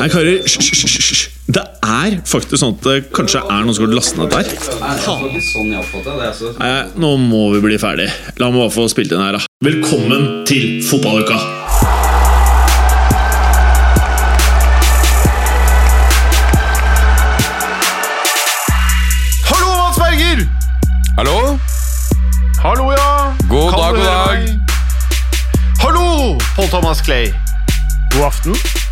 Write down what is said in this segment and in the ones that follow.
Nei, karer, hysj. Det er faktisk sånn at det kanskje er noen som har lastet ned dette her. Nei, det var ikke sånn. Altså. Nei, nå må vi bli ferdig. La meg bare få spilt inn her, da. Velkommen til fotballuka! Hallo, Mats Berger! Hallo? Hallo, ja. God Kan dag, god dag. Hallo, Paul Thomas Clay. God aften.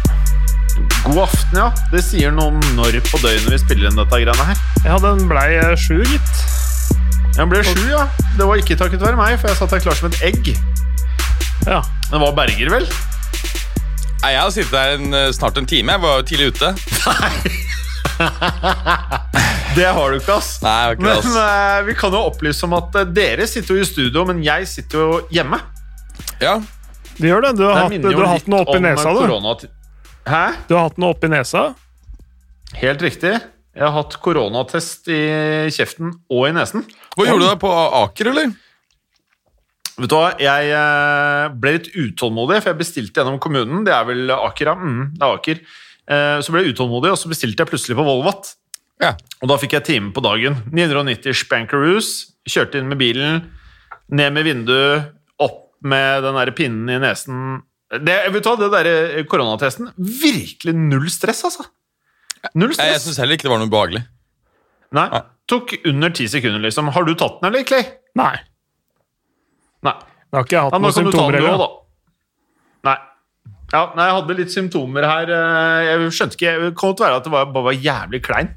God aften, ja. Det sier noe om når på døgnet vi spiller inn dette greiene her. Ja, den blei eh, sju, gitt. Den ble sju, ja. Det var ikke takket være meg, for jeg satt der klar som et egg. Ja. Den var Berger, vel? Nei, Jeg har sittet der en, eh, snart en time. Jeg var jo tidlig ute. Nei Det har du ikke, ass. Nei, jeg har ikke det, Men ass. eh, vi kan jo opplyse om at uh, dere sitter jo i studio, men jeg sitter jo hjemme. Ja, Det gjør det. Du har, Det hatt, du har hatt noe oppi nesa, du. Hæ? Du har hatt noe oppi nesa. Helt riktig. Jeg har hatt koronatest i kjeften og i nesen. Hva gjorde du deg på Aker, eller? Vet du hva, Jeg eh, ble litt utålmodig, for jeg bestilte gjennom kommunen. Det er vel Aker, ja. Mm, det er Aker. Eh, Så ble jeg utålmodig, og så bestilte jeg plutselig på Volvat. Ja. Og da fikk jeg time på dagen. 990 spankeroos. Kjørte inn med bilen, ned med vinduet, opp med den der pinnen i nesen. Det, vet du det der koronatesten Virkelig null stress, altså. Null stress. Jeg jeg syns heller ikke det var noe behagelig. Nei, Nei. Tok under ti sekunder, liksom. Har du tatt den, eller, Clay? Nei. Nei. Jeg har ikke hatt Ja, noen symptomer heller. da. Nei. Ja, nei, jeg hadde litt symptomer her. eh, Jeg skjønte ikke Det kan godt være at det var, bare var jævlig klein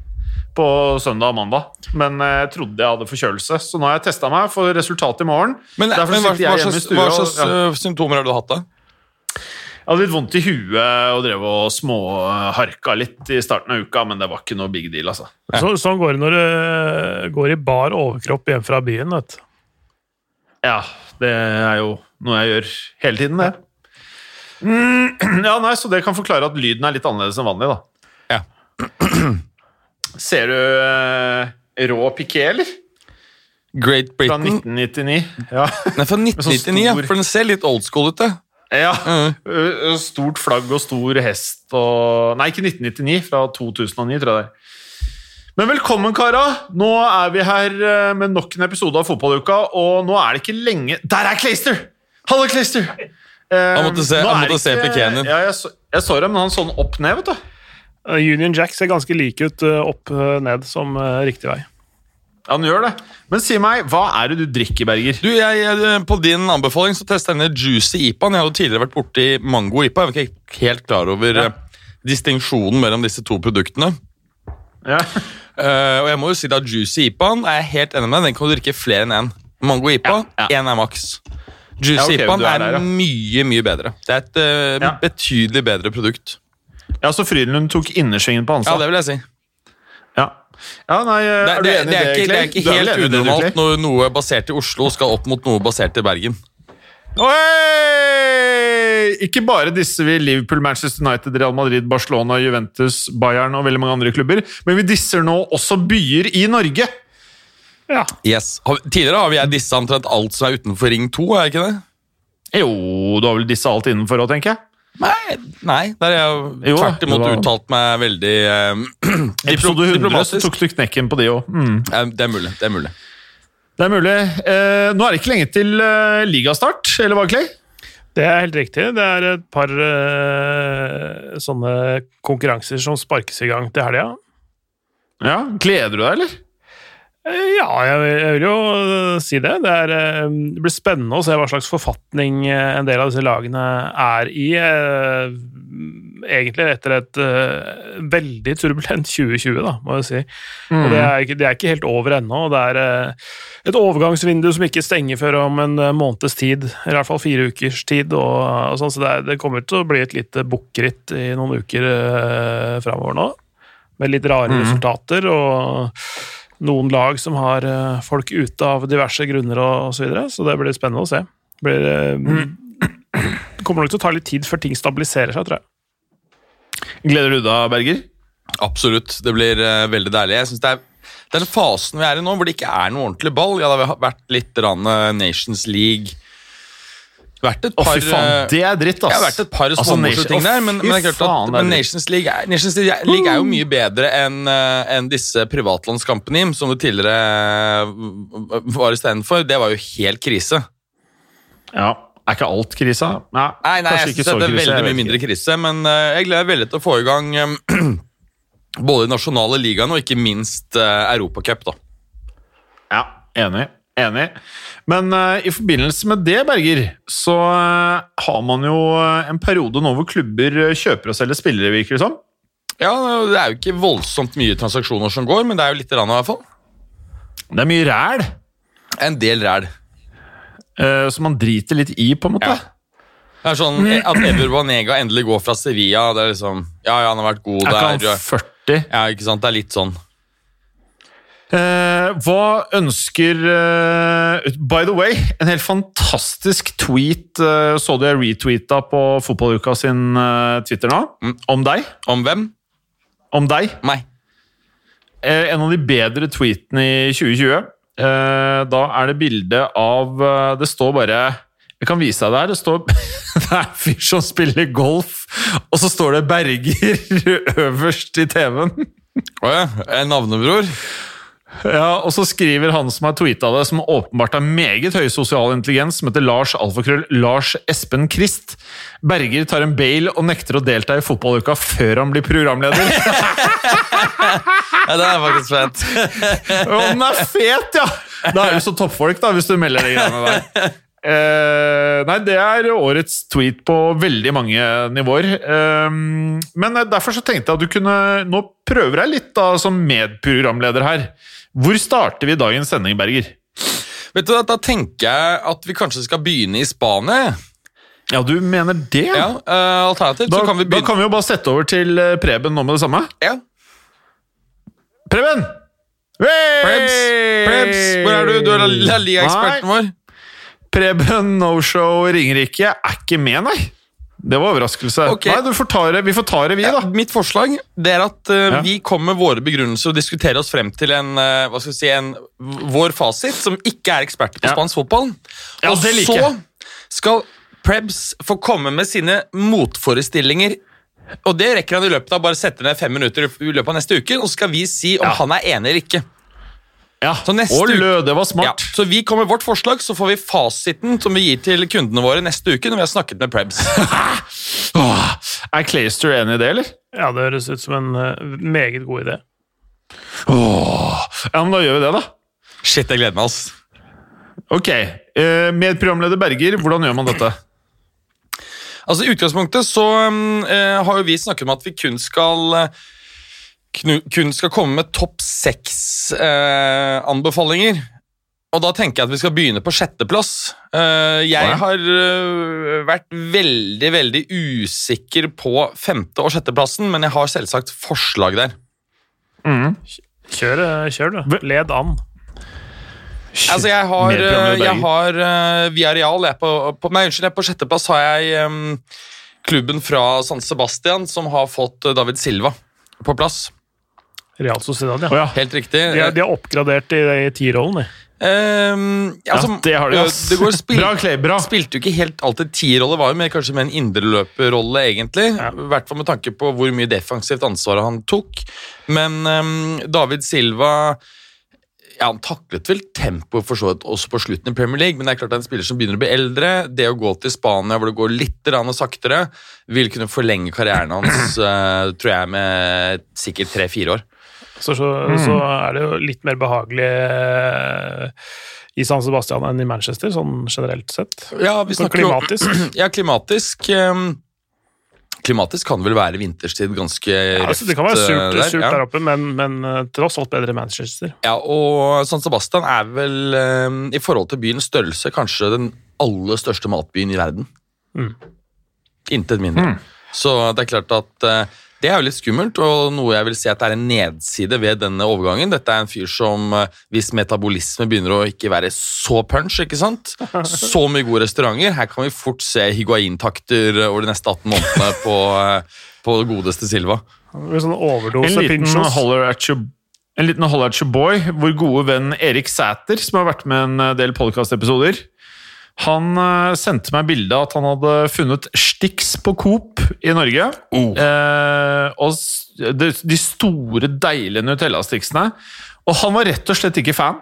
på søndag og mandag. Men eh, jeg trodde jeg hadde forkjølelse, så nå har jeg testa meg. for resultatet i morgen. Men, men hva, hva slags, hva og- slags ja. symptomer har du hatt, da? Jeg hadde litt vondt i huet og drev og småharka litt i starten av uka, men det var ikke noe big deal, altså. Så, sånn går det når du eh, går i bar overkropp hjem fra byen. vet du. Ja, det er jo noe jeg gjør hele tiden, det. Mm, ja, nei, Så det kan forklare at lyden er litt annerledes enn vanlig, da. Ja. Ser du eh, rå piké, eller? Great Britain. Fra 1999. Ja. Nei, fra 1999, ja. For den ser litt old school ut, det. Ja. Mm. Stort flagg og stor hest og Nei, ikke 1999, fra 2009, tror jeg det er. Men velkommen, kara! Nå er vi her eh, med nok en episode av Fotballuka, og nå er det ikke lenge Der er Clayster! Hallo, Clayster! Eh, Han måtte se- han måtte ikke... se ikke- din. Ja, jeg så, jeg så det, men han sånn opp ned, vet du. Eh, Union Jack ser ganske like ut eh, opp eh, ned som eh, riktig vei. Han gjør det. Men si meg, hva er det du drikker, Berger? Du, jeg, jeg, På din anbefaling så testa jeg denne Juicy IPA-en. Jeg hadde tidligere vært borti Mango IPA. Jeg var ikke helt klar over Ja. eh, distinksjonen mellom disse to produktene. Ja. Uh, og jeg må jo si at Juicy IPA-en er jeg helt enig med. Den kan du drikke flere enn én. Mango IPA, Ja, én er maks. Juicy Ja, ok, IPA-en er er, der, ja. mye, mye bedre. Det er et uh, Ja. betydelig bedre produkt. ja, så Frydenlund tok innersvingen på Ja, det vil jeg si. Ja, nei, Det, er du enig i det, det, ikke, det er ikke er helt det, unormalt når noe basert i Oslo skal opp mot noe basert i Bergen. Oi! Ikke bare disser vi Liverpool, Manchester United, Real Madrid, Barcelona, Juventus, Bayern og veldig mange andre klubber, men vi disser nå også byer i Norge. Ja. Yes. Tidligere har vi dissa omtrent alt som er utenfor Ring 2, er ikke det? Jo, du har vel dissa alt innenfor òg, tenker jeg. Nei, nei der har jeg Jo, tvert imot var- uttalt meg veldig eh, Episode 100 så diplomatisk. tok du knekken på de òg. Mm. Det er mulig. det er mulig. Det er mulig. Eh, nå er det ikke lenge til eh, ligastart, eller hva, Clay? Det er helt riktig. Det er et par eh, sånne konkurranser som sparkes i gang til helga. Ja, Gleder du deg, eller? Ja, jeg vil, jeg vil jo eh, si det. Det, er, eh, det blir spennende å se hva slags forfatning eh, en del av disse lagene er i. Egentlig etter et veldig turbulent 2020, da, må jeg si. Og det er, det er ikke helt over ennå. og Det er et overgangsvindu som ikke stenger før om en måneds tid, eller i hvert fall fire ukers tid. Og, og sånn, så det, er, det kommer til å bli et lite bukkritt i noen uker framover nå. Med litt rare resultater og noen lag som har eh, folk ute av diverse grunner og, og så videre, så det blir spennende å se. Det, blir, eh, det kommer nok til å ta litt tid før ting stabiliserer seg, tror jeg. Gleder du deg, Berger? Absolutt. Det blir eh, veldig deilig. Jeg synes det er den fasen vi er i nå, hvor det ikke er noe ordentlig ball Ja, det har vært litt eh, Nations League Vært et par oh, faen, eh, det er dritt, ass. Jeg har vært et par Altså, Nation- ting der, men, men, det er klart faen, det er men. Nations League, er, Nations League er jo mye bedre enn en disse privatlandskampene, Jim, som du tidligere eh, var istedenfor. Det var jo helt krise. Ja. Er ikke alt krisa? Nei, Nei, nei, jeg synes det er veldig mye mindre krise, men eh, jeg gleder meg veldig til å få i gang eh, både de nasjonale ligaene og ikke minst uh, Europacup. da. Ja, enig. Enig. Men uh, i forbindelse med det, Berger, så uh, har man jo eh, en periode nå hvor klubber kjøper og selger spillere, virker det som. Ja, Det er jo ikke voldsomt mye transaksjoner som går, men det er jo litt rann, i hvert fall. Det er mye ræl En del ræl. Uh, som man driter litt i, på en måte. Ja. Det er sånn At Ever Banega endelig går fra Sevilla det er liksom, Ja, ja, han har vært god Er ikke han 40? Ja, ikke sant? Det er litt sånn. Eh, hva ønsker uh, By the way, en helt fantastisk tweet uh, så du jeg retweeta på Fotballuka sin Twitter nå, Mm. om deg. Om hvem? Om deg. Meg. En av de bedre tweetene i 2020. Eh, da er det bilde av Det står bare Jeg kan vise deg det her. Det står Det er en fyr som spiller golf, og så står det Berger øverst i TV-en. Å ja. En navnebror? Ja, Og så skriver han som har tweeta det, som åpenbart har meget høy sosial intelligens, som heter Lars Alfakrøll Lars Espen Christ. Berger tar en bail og nekter å delta i fotballuka før han blir programleder. Ja, det er faktisk fett. Og den er fet, ja! Da er du så toppfolk, da, hvis du melder de greiene der. Eh, nei, det er årets tweet på veldig mange nivåer. Eh, men derfor så tenkte jeg at du kunne Nå prøver jeg litt da som medprogramleder her. Hvor starter vi dagens sending, Berger? Vet du, Da tenker jeg at vi kanskje skal begynne i Spania. Ja, du mener det? Ja, uh, Alternativt Da, så kan vi da kan vi jo bare sette over til eh, Preben nå med det samme. ja. Preben! Prebz, Prebz, hvor er du? Du er La Liga-eksperten vår. Preben no-show Ringerike er ikke med, nei. Det var overraskelse. Okay. Nei, du får ta det, Vi får ta det, vi, Ja, da. mitt forslag det er at uh, Ja. vi kommer med våre begrunnelser og diskuterer oss frem til en, uh, hva skal vi si, en vår fasit, som ikke er eksperter på Ja. spansk fotball. Ja, og det liker så skal Prebz få komme med sine motforestillinger. Og det rekker han i løpet av bare sette ned fem minutter i løpet av neste uke, og så skal vi si om Ja. han er enig eller ikke. Ja. Så neste lø, det var Ja, smart. så vi kommer med vårt forslag, så får vi fasiten som vi gir til kundene våre neste uke når vi har snakket med Prebz. Er Clayster enig i det, eller? Ja, det høres ut som en uh, meget god idé. Åh. Ja, men da gjør vi det, da. Shit, jeg gleder meg, altså. Ok. Eh, medprogramleder Berger, hvordan gjør man dette? Altså I utgangspunktet så um, uh, har jo vi snakket om at vi kun skal knu, kun skal komme med topp seks eh, anbefalinger. Og da tenker jeg at vi skal begynne på sjetteplass. Eh, jeg har eh, vært veldig, veldig usikker på femte- og sjetteplassen, men jeg har selvsagt forslag der. Kjør, eh, kjør du. Led an. Altså, jeg har, eh, jeg har uh, Via Real jeg på, på, Nei, unnskyld, jeg på sjetteplass har jeg um, klubben fra San Sebastian som har fått eh, David Silva på plass. Real Sociedad, ja. Oh, ja. Helt riktig. De, er- de har oppgradert i, i tierrollen, de. Em, altså, ja, det har de, ass. Det går spil Bra, Clay. Bra. Spilte jo ikke helt alltid tierrolle, var jo mer, kanskje med en indreløperrolle, egentlig. Ja. Hvert fall med tanke på hvor mye defensivt ansvar han tok. Men um, David Silva ja, Han taklet vel tempoet for så vidt også på slutten i Premier League, men det er klart det er en spiller som begynner å bli eldre. Det å gå til Spania hvor det går litt saktere, vil kunne forlenge karrieren hans eh, tror jeg, med sikkert tre-fire år. Så, så, så er det jo litt mer behagelig eh, i San Sebastian enn i Manchester, sånn generelt sett. Ja, vi snakker jo klimatisk. Ja, klimatisk. ehm, klimatisk kan vel være vinterstid ganske Ja, altså, det kan være surt, der, surt ja. der oppe, men, men eh, tross alt bedre i Manchester. Ja, og San Sebastian er vel ehm, i forhold til byens størrelse kanskje den aller største matbyen i verden. Mm. Intet mindre. Så det er klart at eh, det er jo litt skummelt, og noe jeg vil si at det er en nedside ved denne overgangen. Dette er en fyr som, eh, hvis metabolisme begynner å ikke være så punch, ikke sant? Så mye gode restauranter. Her kan vi fort se higuain-takter over de neste 18 månedene på, eh, på godeste Silva. Blir sånn En overdose liten pinchos. holler at your en liten holler at your boy, vår gode venn Erik Sæter, som har vært med en del podkastepisoder. Han eh, sendte meg bilde av at han hadde funnet Stix på Coop i Norge. Eh, og de, de store, deilige Nutella-stiksene. Og han var rett og slett ikke fan.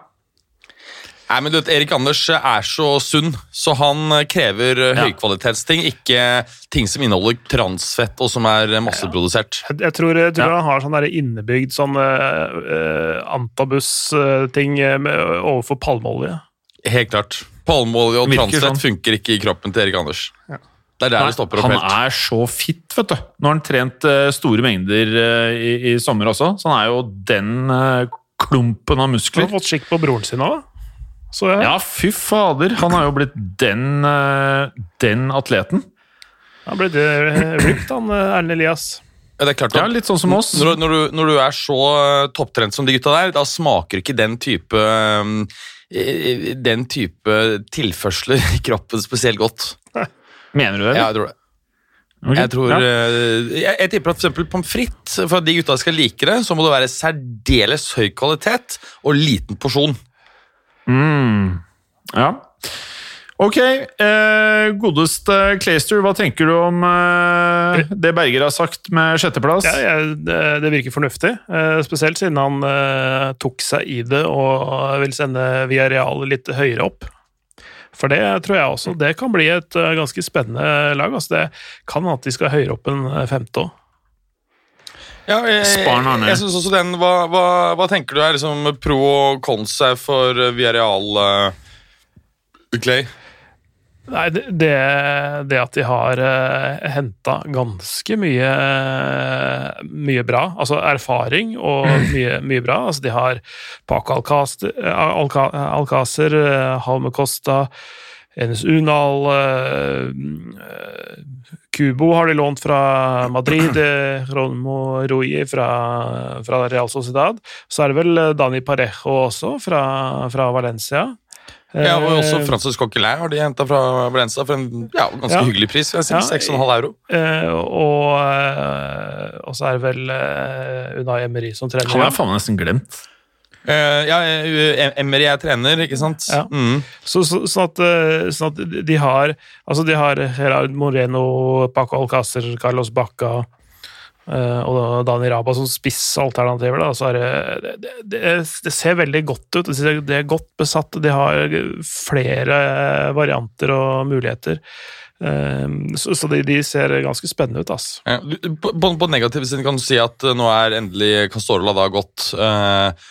Nei, men du vet, Erik Anders er så sunn, så han eh, krever eh, Ja. høykvalitetsting, ikke ting som inneholder transfett og som er eh, masseprodusert. Jeg, jeg tror, jeg tror Ja. han har sånn innebygd sånn uh, antabus-ting overfor palmeolje. Helt klart. Palmeolje og Virker transfett sånn. funker ikke i kroppen til Erik Anders. Det er der Nei, det stopper opp han helt. er så fit, vet du. Nå har han trent eh, store mengder eh, i, i sommer også, så han er jo den eh, klumpen av muskler. Han har fått skikk på broren sin òg, så jeg. Ja, fy fader. Han har jo blitt den, den atleten. Han ble ripped, han Erlend Elias. Ja, det er klart Ja, litt sånn som oss. Når, når, du, når du er så topptrent som de gutta der, da smaker ikke den type eh, Den type tilførsler kroppen spesielt godt. Mener du det? Ja, jeg tror det. Okay. Jeg, tror, Ja. eh, jeg, jeg tipper at eksempel pommes frites, for at de gutta skal like det, så må det være særdeles høy kvalitet og liten porsjon. Mm. Ja. Ok, eh, godeste Clayster, hva tenker du om eh, det Berger har sagt med sjetteplass? Ja, ja, det, det virker fornuftig, eh, spesielt siden han eh, tok seg i det og vil sende Viareal litt høyere opp. For det tror jeg også. Det kan bli et uh, ganske spennende lag. Altså det kan at de skal høyere opp enn eh, femte òg. Ja, jeg, jeg, jeg synes også den, hva, hva, hva tenker du er liksom pro og cons for Villarreal, uh, Clay? Nei, det, det, at de har uh, henta ganske mye, mye bra, altså erfaring og mye, mye bra. Altså de har Paco Alcaster, Alca, Alcacer, eh, Halme Costa, Enes Unal eh, eh, Kubo har de lånt fra Madrid, Romo Ronmo Rui fra, fra Real Sociedad. Så er det vel eh, Dani Parejo også, fra, fra Valencia. Ja, og også Eh, Francis Coquelin har de henta fra Valenza for en ja, ganske Ja. hyggelig pris. jeg synes, Ja, 6,5 euro. Eh, og, eh, og så er det vel eh, Unai Emery som trener. Han har jeg faen meg nesten glemt. Eh, ja, eh, Emery er trener, ikke sant? Ja. Mm. Så, så, sånn, at, eh, sånn at de har Altså, de har Gerard Moreno, Paco Alcácer, Carlos Bacca eh, og Dani Raba som spissalternativer. Da. Så det, det, det, det ser veldig godt ut. Det er godt besatt. De har flere varianter og muligheter. Eh, Så, så de, de ser ganske spennende ut, ass. Ja, på, på, negativ siden kan du si at eh, nå er endelig Castorola da gått. eh,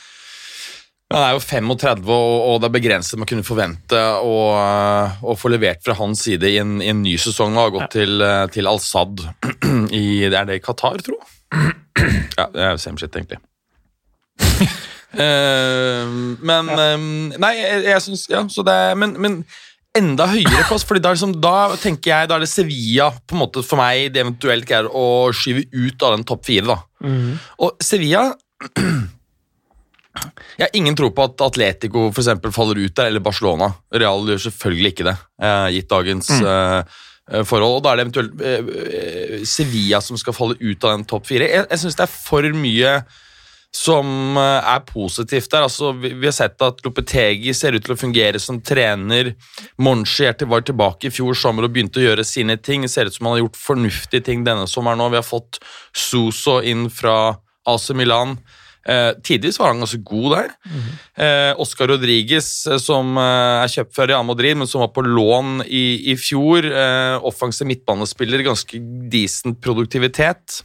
han er jo 35, og, og det er begrenset man kunne forvente å, få levert fra hans side i en, i en ny sesong. Og har gått til, eh, til Al-Sad i Er det i Qatar, tro? Ja, det er jo same shit, egentlig. uh, men eh, Nei, jeg, jeg syns Ja, så det er Men, men enda høyere plass, Fordi da, liksom, da tenker jeg Da er det Sevilla på en måte for meg det eventuelt greier å skyve ut av den topp fire. da Og Sevilla Jeg har ingen tro på at Atletico for eksempel, faller ut der, eller Barcelona. Real gjør selvfølgelig ikke det, eh, gitt dagens mm. uh, forhold. Og da er det eventuelt eh, Sevilla som skal falle ut av den topp fire. Jeg, jeg syns det er for mye som er positivt der. Altså, vi, vi har sett at Lopetegi ser ut til å fungere som trener. Monchi til- var tilbake i fjor sommer og begynte å gjøre sine ting. Det ser ut som han har gjort fornuftige ting denne sommeren nå. Vi har fått Suso inn fra AC Milan. Eh, tidvis var han ganske god der. eh, Oscar Rodriguez, eh, som eh, er kjøpt fra Real Madrid, men som var på lån i, i fjor. Eh, offensiv midtbanespiller, ganske decent produktivitet.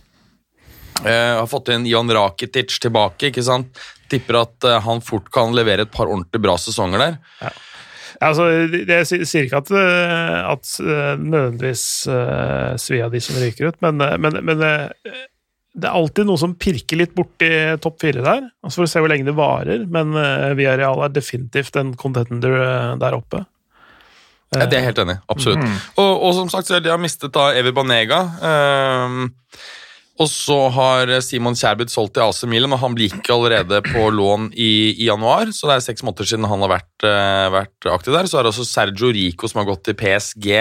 Har fått inn Jan Rakitic tilbake. ikke sant? Tipper at han fort kan levere et par ordentlig bra sesonger der. Ja, altså, Jeg sier- ikke at, at nødvendigvis uh, svi av de som ryker ut, men, men, men det er alltid noe som pirker litt borti topp fire der. Altså For å se hvor lenge det varer, men uh, Villarreal er definitivt en contender eh, der oppe. Ja, det er jeg helt enig. Absolutt. Og, og som sagt, så de har mistet da Evi Banega. ehm, og så har Simon Kjærbyd solgt til AC Milan, og han gikk allerede på lån i, i januar. Så det er seks måneder siden han har vært, uh, vært aktiv der. Så er det også Sergio Rico som har gått til PSG.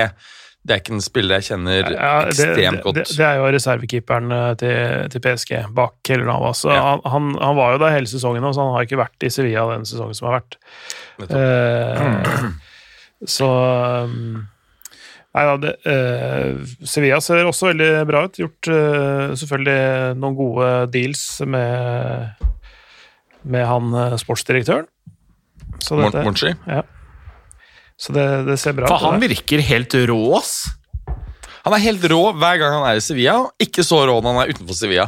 Det er ikke en spiller jeg kjenner Ja, det, ekstremt godt. det, det er jo reservekeeperen eh, til, til PSG bak Keller Navas. Ja. han, han, han var jo der hele sesongen, så han har ikke vært i Sevilla den sesongen som har vært. Eh, Så um, Nei da, det, eh, Sevilla ser også veldig bra ut. Gjort eh, selvfølgelig noen gode deals med, med han eh, sportsdirektøren. Monchi. ja. Så det, det ser bra For han virker helt rå, ass. Han er helt rå hver gang han er i Sevilla, og ikke så rå når han er utenfor Sevilla.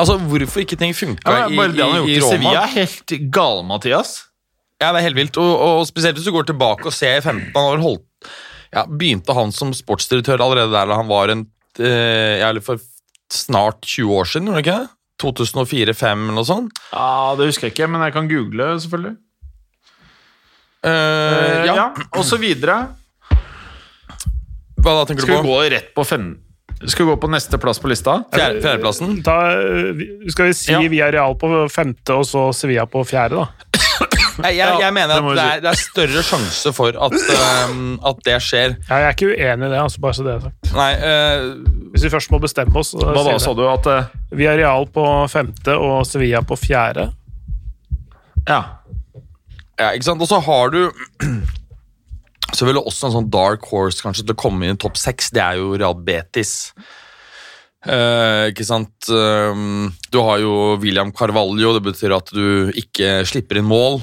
Altså, Hvorfor ikke ting funka Ja, i, bare det han har i, gjort i? Sevilla, er helt gal, Mathias. Ja, det er helt vilt. Og, og spesielt hvis du går tilbake og ser i 15 Han holdt ja, Begynte han som sportsdirektør allerede der da han var en eh, for snart 20 år siden, gjorde ikke det? 2004-2005 eller noe sånt? Ja, Det husker jeg ikke, men jeg kan google, selvfølgelig. Eh, Eh, ja. ja, og så videre. Hva da tenker Skal du vi på? gå rett på fem... Skal vi gå på neste plass på lista? Fjerde, fjerdeplassen? Da eh, skal vi si Ja. Villarreal på femte og så Sevilla på fjerde, da. Jeg, jeg, jeg mener at det si. er, det er større sjanse for at, um, at det skjer. Ja, jeg er ikke uenig i det, altså, bare så det er sagt. Nei, uh, Hvis vi først må bestemme oss Hva da, sa du? At eh, real på femte og Sevilla på fjerde. Ja. Ja, ikke sant? Og så har du selvfølgelig også en sånn dark horse kanskje til å komme inn i topp seks. Det er jo Real Betis. Eh, ikke sant? Um, du har jo William Carvalho, det betyr at du ikke slipper inn mål.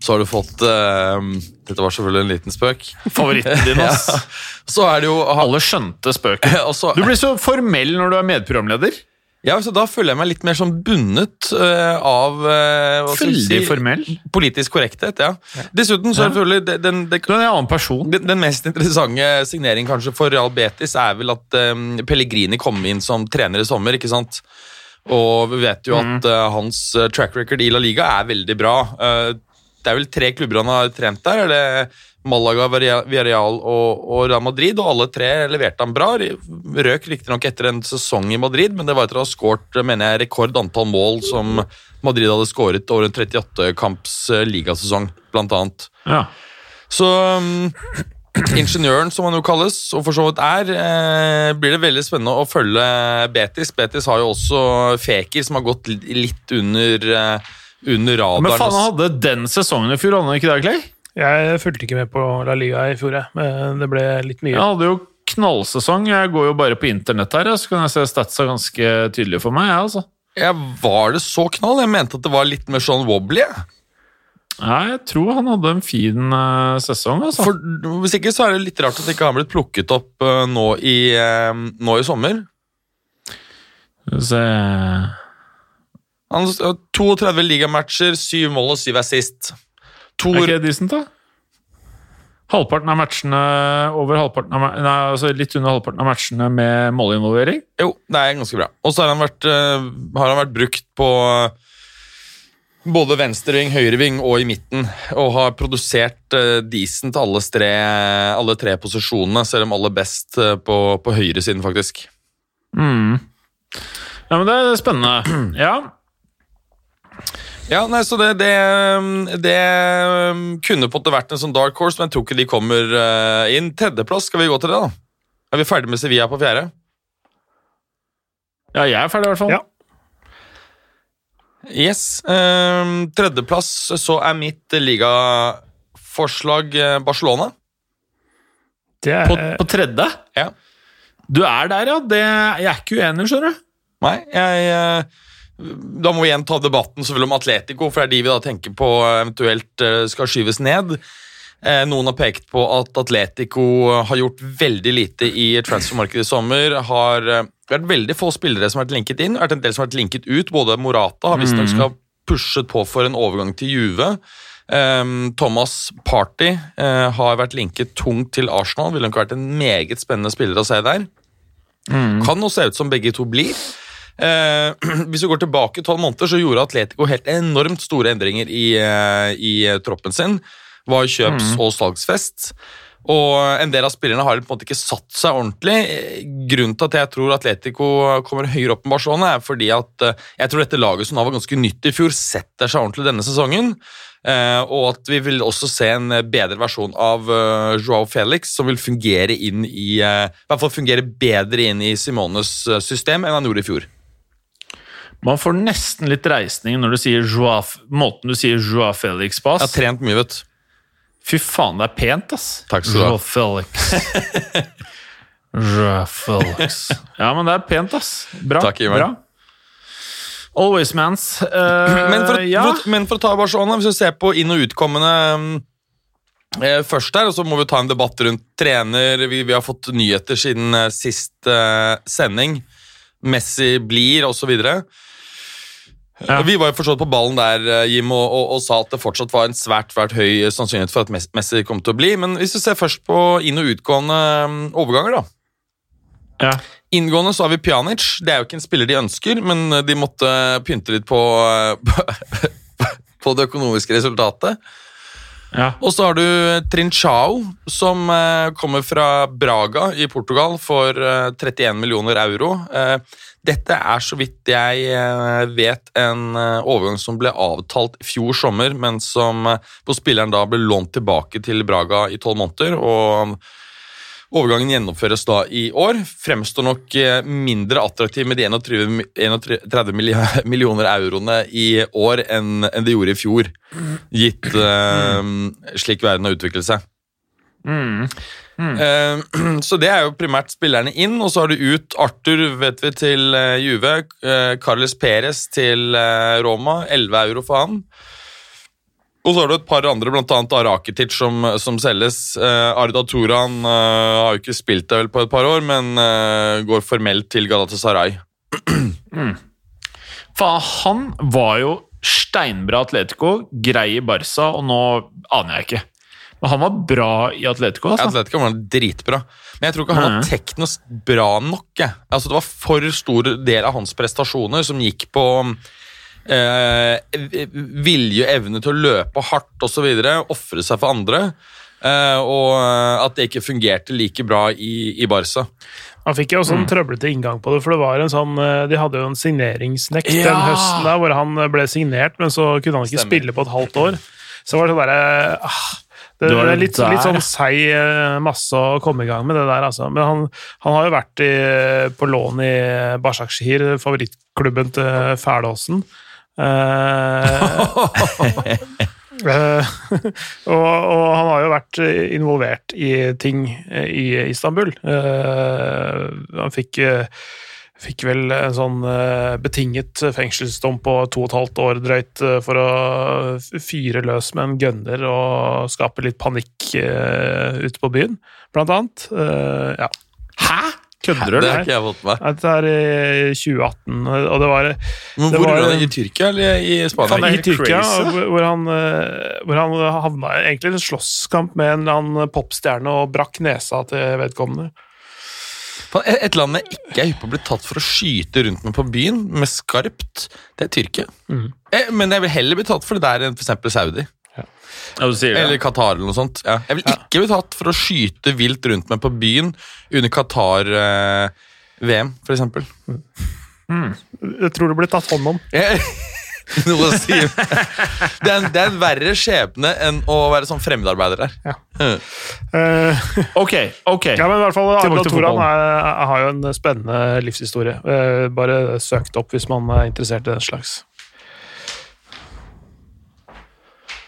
Så har du fått eh, Dette var selvfølgelig en liten spøk. Favoritten din, ass. Så er det jo Alle skjønte spøken. Du blir så formell når du er medprogramleder. Ja, så Da føler jeg meg litt mer sånn bundet uh, av uh, Veldig formell. politisk korrekthet. ja. Dessuten så det selvfølgelig den, den, den, Du er en annen person. Den, den mest interessante signeringen kanskje for Real Betis er vel at um, Pellegrini kom inn som trener i sommer, ikke sant? Og vi vet jo at uh, hans track record i La Liga er veldig bra. Uh, det er vel tre klubber han har trent der. er det Malaga, Villarreal og, og Real Madrid, og alle tre leverte han bra. Røk riktignok etter en sesong i Madrid, men det var etter å ha skåret mener jeg, rekord antall mål som Madrid hadde skåret over en 38-kamps eh, ligasesong, blant annet. Ja. Så um, ingeniøren, som han jo kalles, og for så vidt er, eh, blir det veldig spennende å følge Betis. Betis har jo også Feker, som har gått litt, under, eh, under radaren. Men faen, han hadde den sesongen i fjor, han ikke det, Clay? Jeg fulgte ikke med på La Liga i fjor, jeg. men det ble litt mye. Jeg hadde jo knallsesong. Jeg går jo bare på internett her, så kan jeg se statsa ganske tydelig for meg. Jeg, altså. Jeg var det så knall? Jeg mente at det var litt mer sånn wobbly. jeg. Nei, jeg tror han hadde en fin eh, sesong. Altså. For Hvis ikke så er det litt rart at ikke han blitt plukket opp eh, nå, i, eh, nå i sommer. Skal vi se Han har 32 ligamatcher, 7 mål og 7 assist. To, Er ikke det decent, da? Halvparten av matchene over halvparten av, nei, altså Litt under halvparten av matchene med målinvolvering. Jo, det er ganske bra. Og så har eh, har han vært brukt på eh, både venstreving, høyreving og i midten. Og har produsert uh, decent alle tre, alle tre posisjonene, selv om aller best eh, på, på høyresiden, faktisk. Mm. Ja, men det er spennende. Ja. Ja, nei, så det, det, det um, kunne på det vært en sånn dark horse, men jeg tror ikke de kommer eh, inn. Tredjeplass, skal vi gå til det, da? Er vi ferdig med Sevilla på fjerde? ja, jeg er ferdig, i hvert fall. Ja. Yes. Um, tredjeplass så er mitt ligaforslag eh, Barcelona. Det er, På, på tredje? Ja. Du er der, ja. Det, jeg er ikke uenig, skjønner du. Nei, jeg eh, Da må vi igjen ta debatten selvfølgelig om Atletico, for det er de vi da tenker på eventuelt eh, skal skyves ned. Eh, Noen har pekt på at Atletico har gjort veldig lite i transfermarkedet i sommer. Har eh, vært veldig få spillere som har vært linket inn, vært en del som har vært linket ut. Både Morata har visstnok skal pushet på for en overgang til Juve. Um, Thomas Party eh, har vært linket tungt til Arsenal. Ville nok vært en meget spennende spiller å se der. Kan nå se ut som begge to blir. Eh, hvis vi går tilbake tolv måneder, så gjorde Atletico helt enormt store endringer i, eh, i eh, troppen sin. Var kjøps- og salgsfest. Og en del av spillerne har på en måte ikke satt seg ordentlig. Grunnen til at jeg tror Atletico kommer høyere opp enn Barcelona, er fordi at jeg tror dette laget som da var ganske nytt i fjor, setter seg ordentlig denne sesongen. Og at vi vil også se en bedre versjon av Joao Felix, som vil fungere inn i I hvert fall fungere bedre inn i Simones system enn han gjorde i fjor. Man får nesten litt reisning når du sier Joao, måten du sier Joa Felix på. Jeg har trent mye, vet du. Fy faen, det er pent, ass. Takk skal du ha. Joe Felix. Joa Felix. Ja, men det er pent, ass. Bra. Takk, Ivar. bra. Always mans. Uh, Men for, ja. for, men for å ta Barcelona, hvis vi ser på inn- og utkommende mm, eh, først der, og så må vi ta en debatt rundt trener. Vi, vi har fått nyheter siden uh, sist sending. Messi blir, osv. Ja. Vi var jo forstått på ballen der, eh, Jim, og, og, og sa at det fortsatt var en svært svært høy sannsynlighet for at Messi kom til å bli. Men hvis vi ser først på inn- og utgående mm, overganger, da. ja. Inngående så har vi Pjanic. Det er jo ikke en spiller de ønsker, men de måtte pynte litt på, på det økonomiske resultatet. ja. Og så har du Trinchao, som eh, kommer fra Braga i Portugal for eh, 31 millioner euro. Eh, dette er, så vidt jeg eh, vet, en eh, overgang som ble avtalt i fjor sommer, men som eh, på spilleren da ble lånt tilbake til Braga i tolv måneder. og Overgangen gjennomføres da i år. Fremstår nok eh, mindre attraktiv med de 31 millioner euroene i år enn det gjorde i fjor, gitt eh, slik verden har utviklet seg. Mm. Eh, så det er jo primært spillerne inn, og så har du ut Arthur vet vi, til eh, Juve, eh, Carles Perez til Roma, 11 euro for han. Og så har du et par andre, annet Arakitic, som, som selges. Arda Turan har jo ikke spilt det vel på et par år, men går formelt til Galatasaray. for han var jo steinbra Atletico, grei i Barca, og nå aner jeg ikke. Men han var bra i Atletico. Altså. Atletico var dritbra, men jeg tror ikke han var teknisk bra nok. Jeg. Altså, det var for stor del av hans prestasjoner som gikk på eh, vilje og evne til å løpe hardt osv., ofre seg for andre, eh, og at det ikke fungerte like bra i, i Barca. Han fikk jo også en trøblete inngang på det, for det var en sånn eh, De hadde jo en signeringsnekt den høsten der, hvor han ble signert, men så kunne han ikke Stemmer. spille på et halvt år. Så var det sånn derre ah, det, er litt, litt sånn seig eh, masse å komme i gang med det der, altså. Men han, han har jo vært i, på lån i Başakşehir, favorittklubben til Fælåsen. Eh, eh, og, og han har jo vært involvert i ting i Istanbul. Uh, han fikk, eh, fikk vel en sånn eh, betinget fengselsdom på to og et halvt år drøyt eh, for å fyre løs med en gunner og skape litt panikk eh, ute på byen, blant annet. Ja. Hæ? Kødder du? Det har ikke jeg fått med. Dette er i 2018, og det var Men hvor var- det? I Tyrkia eller i Spania? Han er i Tyrkia, hvor, han, hvor han havna i en slåsskamp med en eller annen popstjerne og brakk nesa til vedkommende. Et land jeg ikke er hypp på å bli tatt for å skyte rundt med på byen, med skarpt, det er Tyrkia. Eh, Men jeg vil heller bli tatt for det der enn for eksempel Saudi. Ja, sier det. Eller Qatar eller noe sånt. Ja. Jeg vil ikke bli tatt for å skyte vilt rundt meg på byen under Qatar-VM, for eksempel. Jeg tror det blir tatt hånd om. Noe å si. Det er, en, det er en verre skjebne enn å være sånn fremmedarbeider der. Eh, Ok, ok. ja, men i hvert fall Arda Toran er, er, har jo en spennende livshistorie. Uh, bare søk det opp hvis man er interessert i den slags.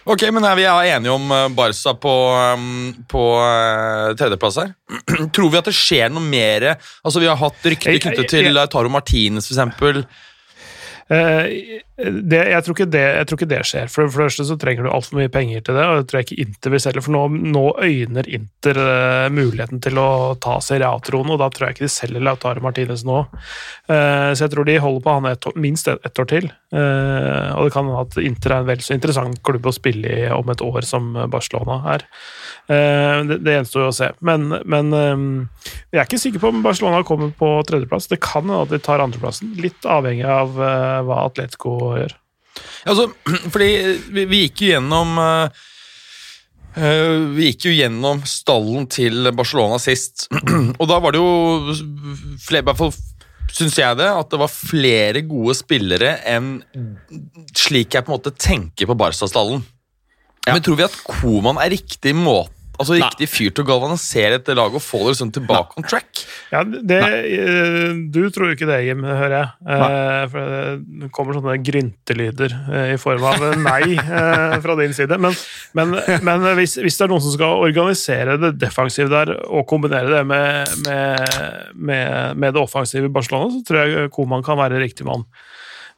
Ok, men er vi enige om eh, Barca på, um, på tredjeplass her? Tror vi at det skjer noe mer? Altså, Vi har hatt rykter knyttet til Taro Martinez, for eksempel. Eh, det, jeg, tror det, jeg tror ikke det skjer. For det første så trenger du altfor mye penger til det, og det tror jeg ikke Inter vil selge. For nå, nå øyner Inter uh, muligheten til å ta Serie A-tronen, og da tror jeg ikke de selger Lautaro Martinez nå. Uh, så jeg tror de holder på han et, minst ett et år til. Uh, og det kan hende at Inter er en vel så interessant klubb å spille i om et år som Barcelona er. Eh, det, det gjenstår å se. Men, men eh, jeg er ikke sikker på om Barcelona kommer på tredjeplass. Det kan hende at de tar andreplassen, litt avhengig av eh, hva Atletico gjør. Altså, fordi vi, vi gikk jo gjennom eh, eh, Vi gikk jo gjennom stallen til Barcelona sist, og da var det jo flere, i hvert fall syns jeg det, at det var flere gode spillere enn slik jeg på en måte tenker på Barca-stallen. Men tror vi at Koman er riktig måte altså, riktig fyr til å galvanisere et lag og få det liksom tilbake on track. Ja, det, eh, du tror jo ikke det, Jim, hører jeg. Eh, for det kommer sånne gryntelyder eh, i form av nei eh, fra din side. Men, men, men hvis, hvis det er noen som skal organisere det defensive der, og kombinere det med, med, med, med det offensive i Barcelona, så tror jeg Koman kan være riktig mann.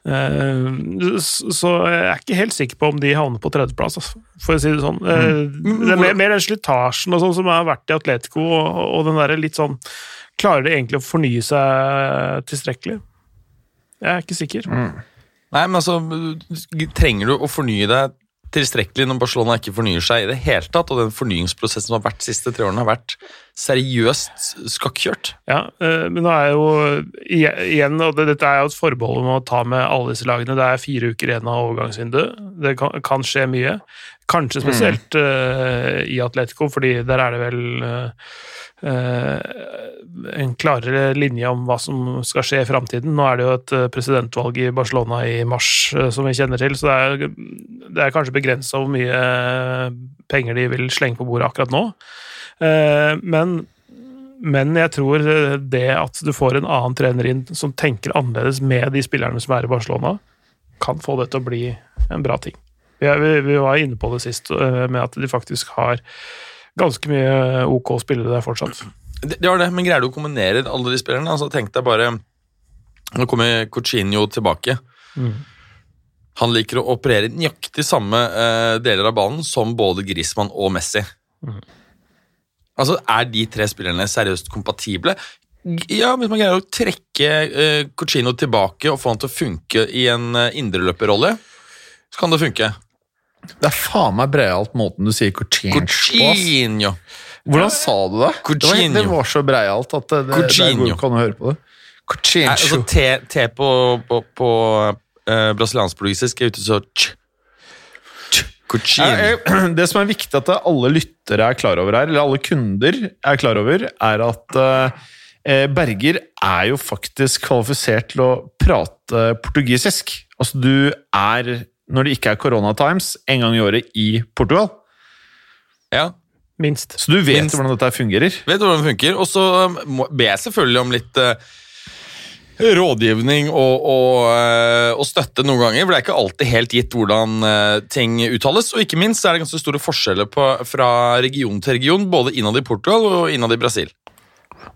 Eh, Så jeg er ikke helt sikker på om de havner på tredjeplass, altså, for å si det sånn. Eh, Det er mer, mer den slitasjen og sånn som har vært i Atletico, og, og den derre litt sånn Klarer de egentlig å fornye seg tilstrekkelig? Jeg er ikke sikker. Nei, men altså, trenger du å fornye deg tilstrekkelig når Barcelona ikke fornyer seg i det hele tatt, og den fornyingsprosessen som har vært de siste tre årene, har vært seriøst skakkjørt? Ja, eh, men nå er jo igjen, og det, dette er jo et forbehold om å ta med alle disse lagene. Det er fire uker igjen av overgangsvinduet. Det kan, kan skje mye. Kanskje spesielt eh, i Atletico, fordi der er det vel uh, en klarere linje om hva som skal skje i framtiden. Nå er det jo et presidentvalg i Barcelona i mars, uh, som vi kjenner til, så det er, det er kanskje begrensa hvor mye penger de vil slenge på bordet akkurat nå. Men men jeg tror det at du får en annen trener inn som tenker annerledes med de spillerne som er i Barcelona, kan få det til å bli en bra ting. Vi, er, vi, vi var inne på det sist, eh, med at de faktisk har ganske mye OK spillere der fortsatt. Det, det var det, men greier du å kombinere alle de spillerne? Altså, tenk deg bare Nå kommer Coutinho tilbake. Han liker å operere nøyaktig samme uh, deler av banen som både Griezmann og Messi. Altså, Er de tre spillerne seriøst kompatible? Ja, Hvis man greier å trekke uh, Cochino tilbake og få han til å funke i en uh, indreløperrolle, så kan det funke. Det er faen meg breialt måten du sier Coutinho på. ass. Hvordan sa du det? Det var, det var så breialt at det, det, det Coutinho. går an å høre på det. Coutinho. Nei, altså T, T på, på, på uh, brasiliansk-portugisisk er ute så ch. Ch. Coutinho. Det som er viktig at alle lyttere er klar over her, eller alle kunder er klar over, er at uh, Berger er jo faktisk kvalifisert til å prate portugisisk. Altså, du er, når det ikke er Corona Times, en gang i året i Portugal. Ja, Minst. Så du vet Minst. hvordan dette fungerer. vet hvordan det funker. Og så um, ber jeg selvfølgelig om litt uh, rådgivning og, og, uh, og støtte noen ganger, for det er ikke alltid helt gitt hvordan uh, ting uttales. Og ikke minst er det ganske store forskjeller på, fra region til region, både innad i Portugal og innad i Brasil.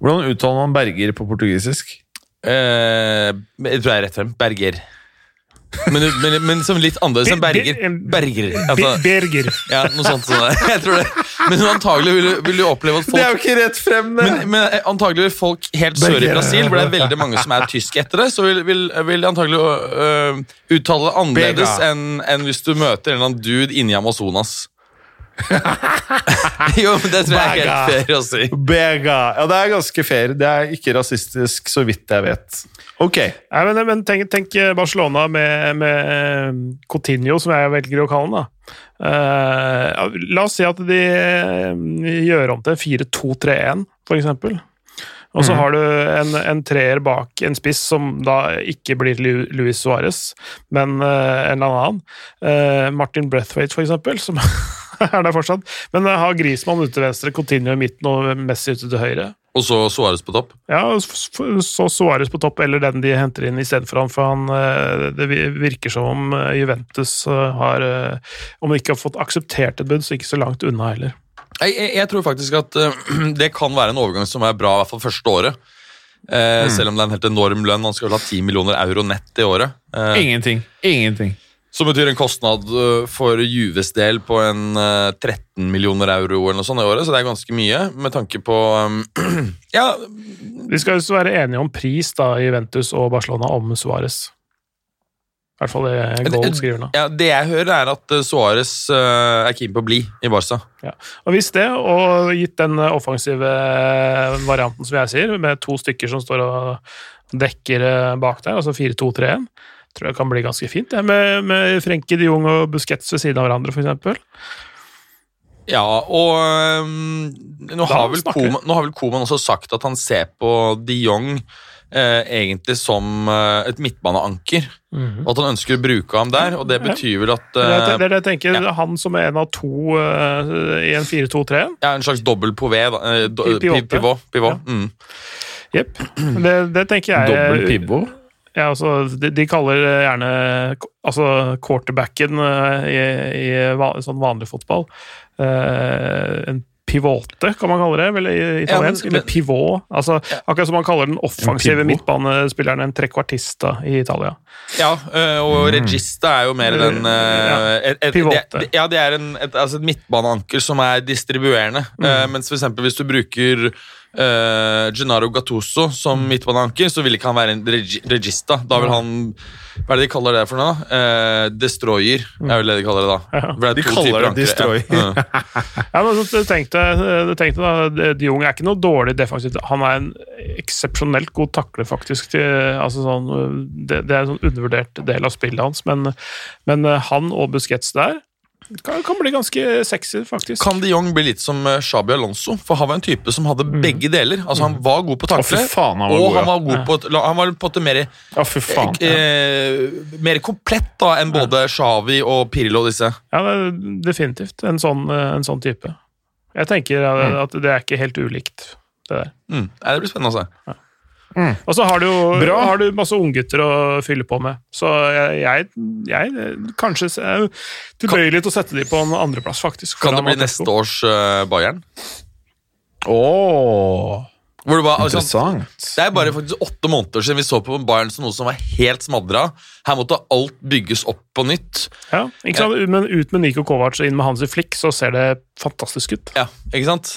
Hvordan uttaler man Berger på portugisisk? Eh, jeg tror jeg er rett frem. Berger. Men, men, men som litt annerledes enn Berger. Berger. Altså, Berger. ja, noe sånt. Sånn der. jeg tror det. Men antagelig vil, du- vil du oppleve at folk Det er jo ikke rett frem, det! men, men antagelig vil folk helt sør i Brasil, hvor det er veldig mange som er tyske etter det, så vil, vil, vil de antagelig uh, uttale det annerledes enn enn hvis du møter en eller annen dude inni Amazonas. jo, men det tror jeg er helt fair å si. Bega. Ja, det er ganske fair. Det er ikke rasistisk, så vidt jeg vet. Ok. Nei, men, men tenk, tenk Barcelona med, med eh, Coutinho, som jeg velger å kalle han. da. Uh, la oss si at de eh, gjør om til 4-2-3-1, for eksempel. Og så har du en, en treer bak en spiss som da ikke blir Luis Suárez, men uh, en eller annen. Uh, Martin Brethwaite, for eksempel, som er der fortsatt. Men eh, har Grismann ute til venstre, Coutinho i midten og Messi ute til høyre. Og så Suárez på topp. Ja, så Suárez på topp, eller den de henter inn istedenfor han, for han eh, Det virker som om eh, Juventus har Om de ikke har fått akseptert et bud, så ikke så langt unna heller. Jeg, jeg, jeg tror faktisk at det kan være en overgang som er bra, i hvert fall første året. Eh, Selv om det er en helt enorm lønn. Han skal vel ha 10 millioner euro nett i året. Eh, Ingenting. Ingenting. Som betyr en kostnad øh, for Juves del på en øh, 13 millioner euro eller noe sånt i året, så det er ganske mye med tanke på øhm, Ja, De skal jo være enige om pris, da, Ventus og Barcelona, om Suárez. I hvert fall det Gold skriver nå. ja, det jeg hører, er at Suárez er keen på å bli i Barca. Ja. Og hvis det, og gitt den eh, offensive varianten som jeg sier, med to stykker som står og dekker eh, bak der, altså 4-2-3-1, tror jeg kan bli ganske fint. Det, med, med Frenke de Jong og Busquets ved siden av hverandre, f.eks. Ja, og um, nå, har vel Koeman nå har vel Koman også sagt at han ser på de Jong eh, egentlig som eh, et midtbaneanker. Mhm. Og at han ønsker å bruke ham der, og det betyr vel at Det det- eh, det er det jeg tenker. Han som er en av to eh, i en 4-2-3. ja, En slags dobbel da, eh, pivot, pi- Pivot. pivot. Ja. Mm. Jepp. Det, det tenker jeg Dobbel pivot. Ja, altså, de, de kaller gjerne altså, quarterbacken eh, i, i van, sånn vanlig fotball eh, en pivote, kan man kalle det, vel, i italiensk? Ja, men- Eller pivot. Altså, akkurat som man kaller den offensive midtbanespilleren en trequartista i Italia. Ja, og regista er jo mer den et, et, Pivote. Ja, det er en, et, altså et midtbaneanker som er distribuerende. Eh, mens for eksempel hvis du bruker uh, Gennaro Gattuso som midtbananker, så vil ikke han være en regi, regista. Da vil han Hva er det de kaller det for noe? Uh, destroyer er vel det de kaller det da. Ja. Det De kaller det destroyer. Ja. Ja. Ja, men så tenkte, tenkte da, De Jong er ikke noe dårlig defensivt. Han er en eksepsjonelt god takler, faktisk. Til, altså sånn, det, det er en sånn undervurdert del av spillet hans, men, men han og Busquets der kan, kan bli ganske sexy, faktisk. Kan de Jong bli litt som eh, Xabi Alonso? For han var en type som hadde begge deler. Altså Han var god på takle, var og god, han var god på å- Han var på en mer fy faen. eh, mer komplett da enn både Shawi og Pirlo og disse. Ja, definitivt en sånn, en sånn type. Jeg tenker at det er ikke helt ulikt, det der. Mm. Det blir spennende å se. Og så har du jo har du masse unggutter å fylle på med, så jeg, jeg, jeg kanskje er tilbøyelig til å sette de på en andreplass, faktisk. Kan det bli neste års uh, Bayern? Åh, Hvor det, var, altså, interessant. det er bare faktisk åtte måneder siden vi så på Bayern som noe som var helt smadra. Her måtte alt bygges opp på nytt. Ja, ikke sant? Men ut med Niko Kovac og inn med Hansi Flick, så ser det fantastisk ut. Ja, ikke sant?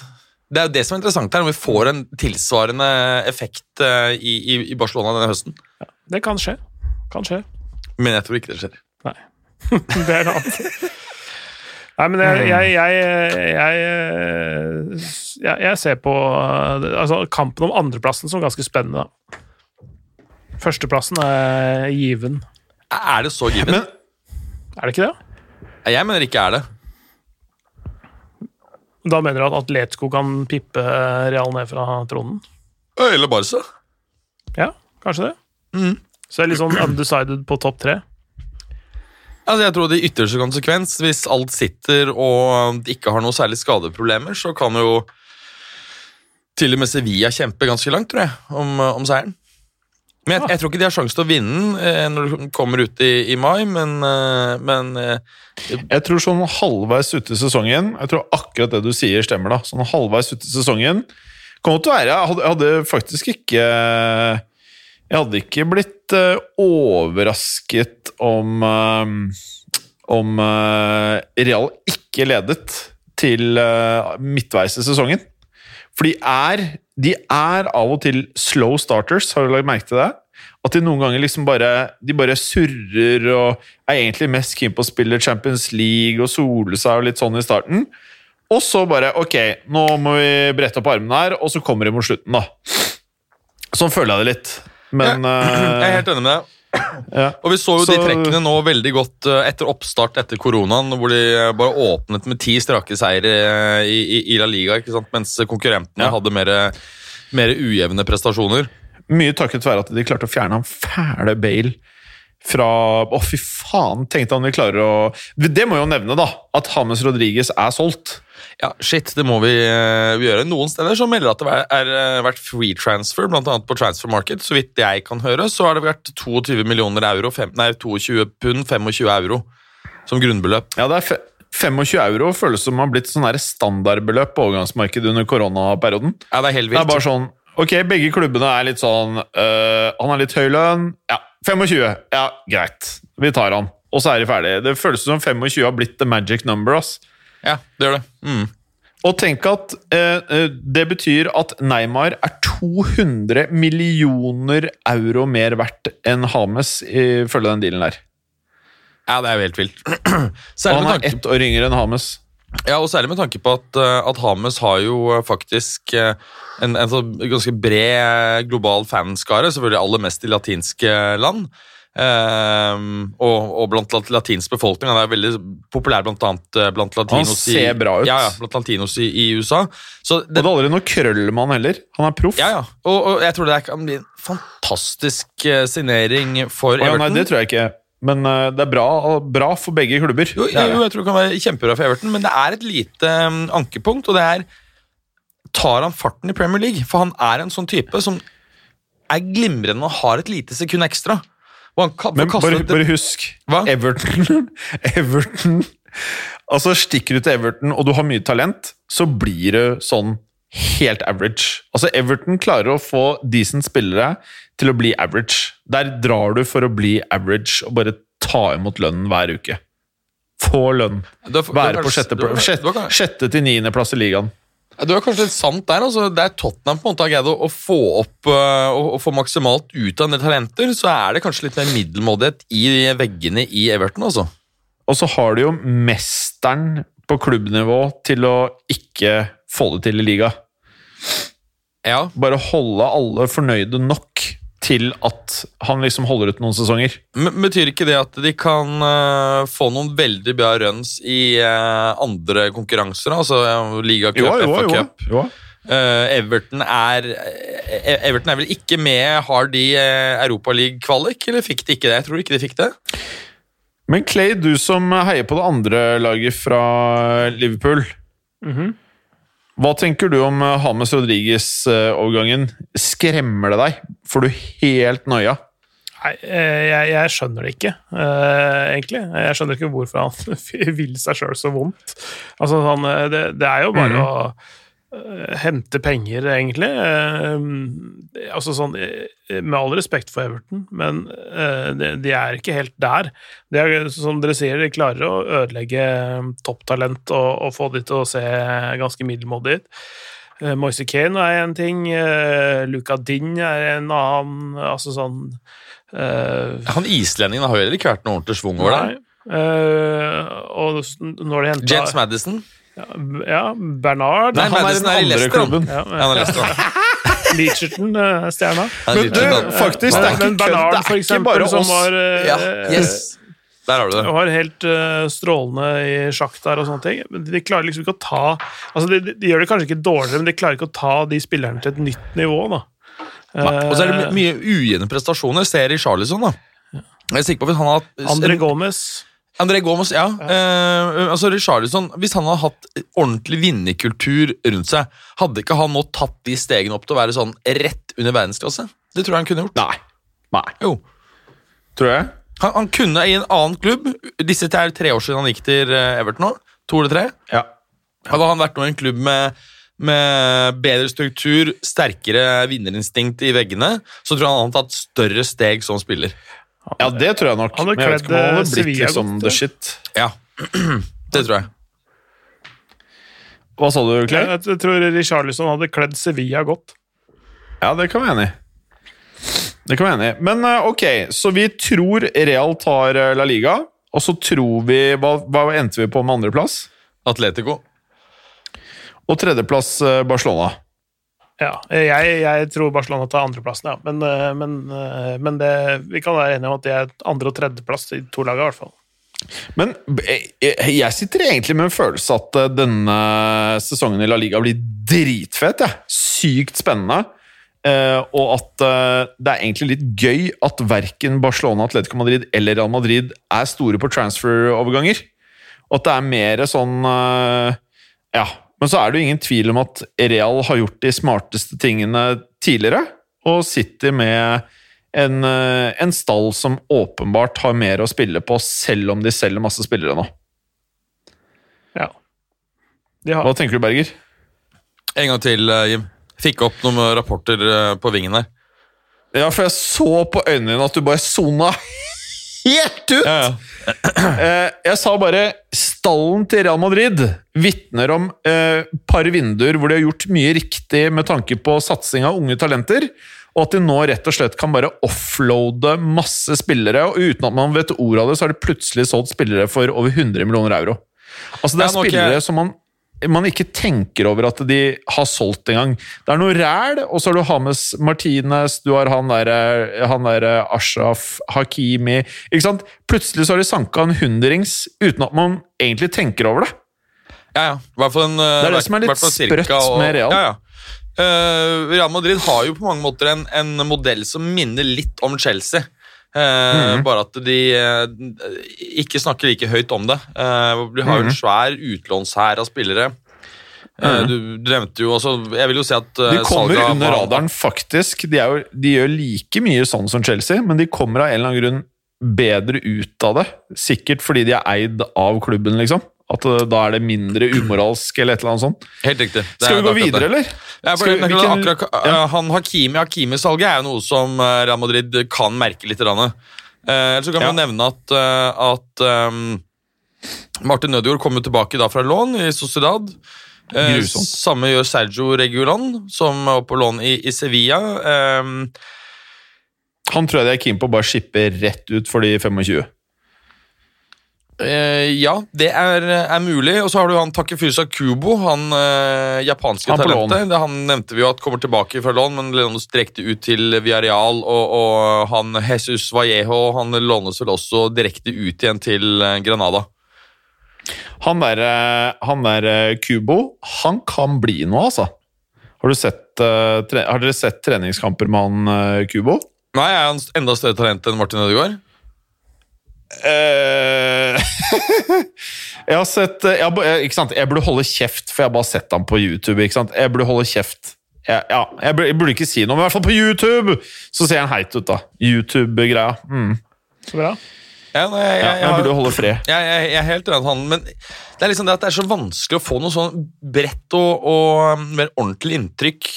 Det er jo det som er interessant her, om vi får en tilsvarende effekt eh, i, i, i Barcelona denne høsten. Det kan skje. Kan skje. Men jeg tror ikke det skjer. Nei. det er noe annet. Nei, men jeg, jeg, jeg, jeg, jeg, ser på altså, kampen om andreplassen som ganske spennende. da. Førsteplassen er given. Er det så given? Men Er det ikke det? jeg mener ikke er det. Da mener du at Atletico kan pippe Real ned fra tronen? Eller Barca. Ja, kanskje det. Mm. Så det er litt sånn undecided på topp tre. Altså, jeg tror det i ytterste konsekvens, hvis alt sitter og ikke har noe særlig skadeproblemer, så kan jo til og med Sevilla kjempe ganske langt, tror jeg, om, om seieren. Men jeg, jeg tror ikke de har sjanse til å vinne den eh, når de kommer ut i, i mai, men, eh, men eh, jeg tror sånn halvveis ute i sesongen Jeg tror akkurat det du sier, stemmer. da Sånn halvveis ute i sesongen kommer til å være Jeg hadde, jeg hadde faktisk ikke Jeg hadde ikke blitt eh, overrasket om Om Real ikke ledet til midtveis i sesongen. For de er, de er av og til slow starters, har du lagt merke til det? At de noen ganger liksom bare De bare surrer og er egentlig mest keen på å spille Champions League og sole seg og litt sånn i starten. Og så bare Ok, nå må vi brette opp armene her, og så kommer de mot slutten, da. Sånn føler jeg det litt. Men jeg er helt enig med deg. ja. Og vi så jo de trekkene nå veldig godt eh, etter oppstart etter koronaen, hvor de eh, bare åpnet med ti strake seire eh, i, i, i La Liga, mens konkurrentene Ja. hadde mer, mer ujevne prestasjoner. Mye takket være at de klarte å fjerne han fæle Bale fra Å, fy faen! Tenkte han vi klarer å Det må jo nevne, da. At James Rodriguez er solgt. Ja, shit, det må vi, uh, vi gjøre. Noen steder så melder at det er eh, vært free transfer, annet på Transfer Market. Så vidt jeg kan høre, så har det vært 22 millioner euro, fem, nei, 22 pund, 25 euro som grunnbeløp. Ja, det er fe 25 euro føles som har blitt sånn standardbeløp på overgangsmarkedet under koronaperioden. Ja, det er helt Det er bare sånn Ok, begge klubbene er litt sånn øh, Han har litt høy lønn. Ja, 25. Ja, greit. Vi tar han. Og så er de ferdige. Det føles som 25 har blitt the magic number. ass. Ja, det gjør det. Mm. Og tenk at eh, eh, det betyr at Neymar er 200 millioner euro mer verdt enn Hames, ifølge den dealen der. Ja, det er jo helt vilt. Og han er ett år yngre enn Hames. Ja, og særlig med tanke på at, eh, at Hames har jo eh, faktisk en, en så ganske bred global fanskare, selvfølgelig aller mest i latinske land. Ehm, og, og blant lat- latinsk befolkning. Han er veldig populær blant annet eh, blant latinos ser i. Ja, ja, blant latinos i, i USA. Så Og det, det er aldri noe krøllmann heller. Han er proff. ja, ja. Og, og jeg tror det kan bli en fantastisk eh, signering for ja, Everton. nei, det tror jeg ikke. Men eh, det er bra, bra for begge klubber. Jo, Det jo, jeg tror det kan være kjempebra for Everton, men det er et lite um, ankepunkt, og det er Tar han farten i Premier League? For han er en sånn type som er glimrende og har et lite sekund ekstra. Men bare, bare husk Hva? Everton Everton Altså, stikker du til Everton og du har mye talent, så blir du sånn helt average. Altså, Everton klarer å få decent spillere til å bli average. Der drar du for å bli average og bare ta imot lønnen hver uke. Få lønn. Være på sjette, sjette, sjette til niendeplass i ligaen. Du er kanskje litt sant der. altså Der Tottenham på en måte har greid å, få opp og, og få maksimalt ut av en del talenter, så er det kanskje litt mer middelmådighet i veggene i Everton. altså. Og så har du jo mesteren på klubbnivå til å ikke få det til i liga. Ja, Bare holde alle fornøyde nok til at han liksom holder ut noen sesonger. Men Betyr ikke det at de kan uh, få noen veldig bra runs i uh, andre konkurranser? Altså uh, ligacup, FA Cup. jo. Eh, Everton er eh, Everton er vel ikke med Har de uh, Europaliga-kvalik, eller fikk de ikke det? Jeg tror ikke de fikk det. Men Clay, du som heier på det andre laget fra Liverpool. Mhm. Hva tenker du om Hames James Rodriguez-overgangen? Skremmer det deg? Får du helt noia? Nei, eh, jeg, jeg skjønner det ikke, eh, egentlig. Jeg skjønner ikke hvorfor han vil seg sjøl så vondt. Altså, han, eh, det, det er jo bare mm. å eh, hente penger, egentlig. Eh, altså sånn, eh, Med all respekt for Everton, men eh, de, de er ikke helt der. De er, som dere sier, de klarer å ødelegge eh, topptalent og, og få de til å se ganske middelmådige ut. Eh, Moise Kane er en ting, Luca Dinn er en annen. Altså sånn eh, Han islendingen har jo heller ikke vært noe ordentlig schwung over der. Eh, og når de henta James Madison. Ja, Bernard Nei, Han er den i andre Leicester, han. klubben. ja, Ja, han er Leicester. Leacherton er stjerna. Er Men du, sånn- faktisk, det er ikke. Bernard, er for eksempel, som var eh, Ja, yes. Der har du det. var helt uh, strålende i sjakk der og sånne ting. Men de klarer liksom ikke å ta Altså, de, de gjør det kanskje ikke dårligere, men de klarer ikke å ta de spillerne til et nytt nivå, da. Nei, Og så er det Eh, mye ujevne prestasjoner. Ser i Charlison, da. Jeg er sikker på hvis han har André Gomez André Gomes, ja. Eh, altså Richarlison, Hvis han hadde hatt ordentlig vinnerkultur rundt seg, hadde ikke han nå tatt de stegene opp til å være sånn rett under verdensklasse? Det tror jeg han kunne gjort. Nei. Nei, Jo. tror jeg. Han, han kunne i en annen klubb Disse er tre år siden han gikk til eh, Everton nå. To eller tre. Ja. Hadde han vært nå i en klubb med, med bedre struktur, sterkere vinnerinstinkt i veggene, så tror jeg han hadde tatt større steg som spiller. Ja, det tror jeg nok. Han hadde Men jeg vet ikke om han kledd, hadde blitt Sevilla liksom godt, the det. shit. Ja, det tror jeg. Hva sa du, Clay? Jeg, jeg tror Richarlison hadde kledd Sevilla godt. Ja, det kan vi enig i. Det kan vi enig i. Men eh, ok, så vi tror Real tar eh, La Liga, og så tror vi Hva, hva endte vi på med andreplass? Atletico. Og tredjeplass eh, Barcelona. Ja, jeg, jeg tror Barcelona tar andreplassen, ja. Men, eh, men, eh, men det, vi kan være enige om at det er andre- og tredjeplass i to lag, i hvert fall. Men eh, jeg sitter egentlig med en følelse at denne sesongen i La Liga blir dritfet. Ja. Sykt spennende. Og at det er egentlig litt gøy at verken Barcelona, Atletico Madrid eller Real Madrid er store på transfer-overganger. Og at det er mer sånn Ja. Men så er det jo ingen tvil om at Real har gjort de smarteste tingene tidligere, og sitter med en, eh, en stall som åpenbart har mer å spille på, selv om de selger masse spillere nå. Ja. De har, Hva tenker du, Berger? En gang til, eh, Jim. Fikk opp noen rapporter eh, på vingen der. Ja, for jeg så på øynene dine at du bare sona helt ut! Eh, jeg sa bare stallen til Real Madrid vitner om et par vinduer hvor de har gjort mye riktig med tanke på satsing av unge talenter, og at de nå rett og slett kan bare offloade masse spillere, og uten at man vet ordet av det, så har de plutselig solgt spillere for over 100 millioner euro. Altså, det er Ja, nå ikke spillere som man man ikke tenker over at de har solgt engang. Det er noe ræl, og så har du Hames Martinez, du har han derre han der Ashraf Hakimi ikke sant? Plutselig så har de sanka en hundrings uten at man egentlig tenker over det. Ja, ja. Hvert fall en, Det er det som er litt sprøtt med Real. Ja, ja. Uh, Real Madrid har jo på mange måter en, en modell som minner litt om Chelsea. Eh, Mhm. Bare at de eh, ikke snakker like høyt om det. Eh, de har jo Mhm. en svær utlånshær av spillere. Mm. du, du nevnte jo også Jeg vil jo si at eh, De kommer under radaren, faktisk. De, jo, de gjør like mye sånn som Chelsea, men de kommer av en eller annen grunn bedre ut av det. Sikkert fordi de er eid av klubben, liksom. At eh, da er det mindre umoralsk, eller et eller annet sånt. Helt riktig. Det Skal vi gå videre, eller? Ja, vi- det er akkurat, han Hakimi Hakimi-salget er jo noe som eh, Real Madrid kan merke litt. Eh, Ellers så kan vi Ja. jo nevne at, at um, Martin Nødegaard kommer tilbake da fra lån i Sociedad. Eh, samme gjør Sergio Regulan, som er på lån i, i Sevilla. Eh, Han tror jeg de er keen på å bare shippe rett ut for de 25. eh, ja, det er, er mulig. Og så har du han Takefusa Kubo, han uh, japanske Han talentet. Det, han nevnte vi jo at kommer tilbake fra lån, men lånes direkte ut til Villarreal. Og, og han Jesus Vallejo han lånes vel også direkte ut igjen til eh, Granada. Han der, han der Kubo, han kan bli noe, altså. Har, du sett, uh, har dere sett treningskamper med han Kubo? Nei, er han enda større talent enn Martin Ødegaard? Eh, jeg har sett eh, jeg, eh, ikke sant? jeg burde holde kjeft, for jeg har bare sett ham på YouTube. Ikke sant? Jeg burde holde kjeft. Jeg, ja, jeg, burde, jeg burde ikke si noe, men i hvert fall på YouTube så ser han heit ut, da. YouTube-greia. Mm. Så bra. Ja, nei, jeg, Ja, jeg, jeg burde holde fred. jeg, jeg, jeg er helt enig med han, men det er liksom det at det er så vanskelig å få noe sånn bredt og, og um, mer ordentlig inntrykk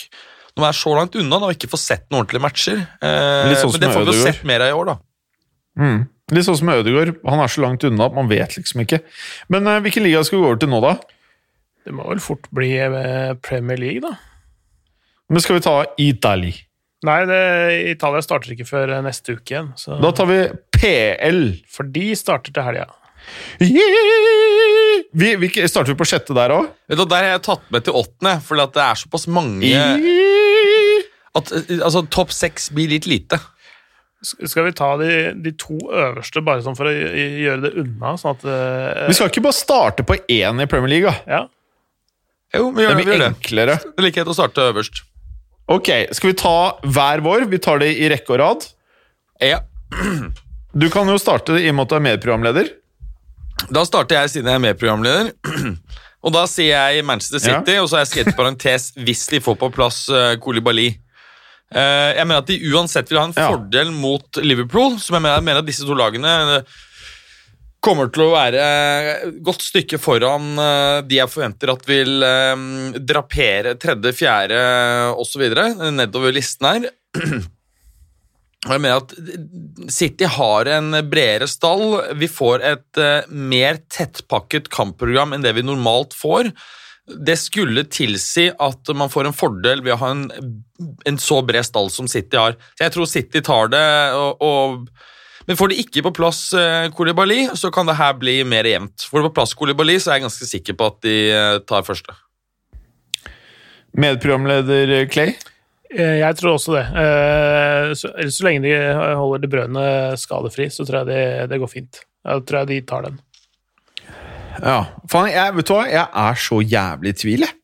når man er så langt unna da, og ikke får sett noen ordentlige matcher. Eh, sånn men det får vi jo sett mer av i år, da. Mm. Litt sånn som Ødegaard. Han er så langt unna at man vet liksom ikke. Men eh, hvilken liga skal vi gå over til nå, da? Det må vel fort bli eh, Premier League, da. Men skal vi ta Italy? Nei, det, Italia starter ikke før eh, neste uke igjen. Så, Da tar vi PL. for de starter til helga. Vi, vi, starter vi på sjette der òg? Der har jeg tatt med til åttende, for det er såpass mange at eh, altså, topp seks blir litt lite. Skal vi ta de, de to øverste, bare sånn for å gjøre det unna? Sånn at Uh, Vi skal ikke bare starte på én i Premier League, da. Ja. Jo, vi gjør, det. blir enklere. Det er likhet å starte øverst. Ok, skal vi ta hver vår? Vi tar det i rekke og rad. Ja. Du kan jo starte i og med at du er medprogramleder. Da starter jeg siden jeg er medprogramleder. Og da sier jeg Manchester City, og så har jeg skrevet parentes hvis de får på plass uh. Eh, jeg mener at de uansett vil ha en Ja. fordel mot Liverpool, som jeg mener, jeg mener at disse to lagene eh, kommer til å være et godt stykke foran eh, de jeg forventer at vil eh, drapere tredje, fjerde osv. nedover listen her. Jeg mener at City har en bredere stall. Vi får et eh, mer tettpakket kampprogram enn det vi normalt får. Det skulle tilsi at man får en fordel ved å ha en, en så bred stall som City har. Så jeg tror City tar det, og, og, men får de ikke på plass eh, Koulibaly, så kan det her bli mer jevnt. Får de på plass Kolibali, så er jeg ganske sikker på at de eh, tar første. Medprogramleder Clay. Eh, Jeg tror også det. Eh, Så, så lenge de holder De Brønne skadefri, så tror jeg det, det går fint. Jeg tror jeg de tar den. Ja, faen, jeg, vet du hva? Jeg er så jævlig i tvil, jeg.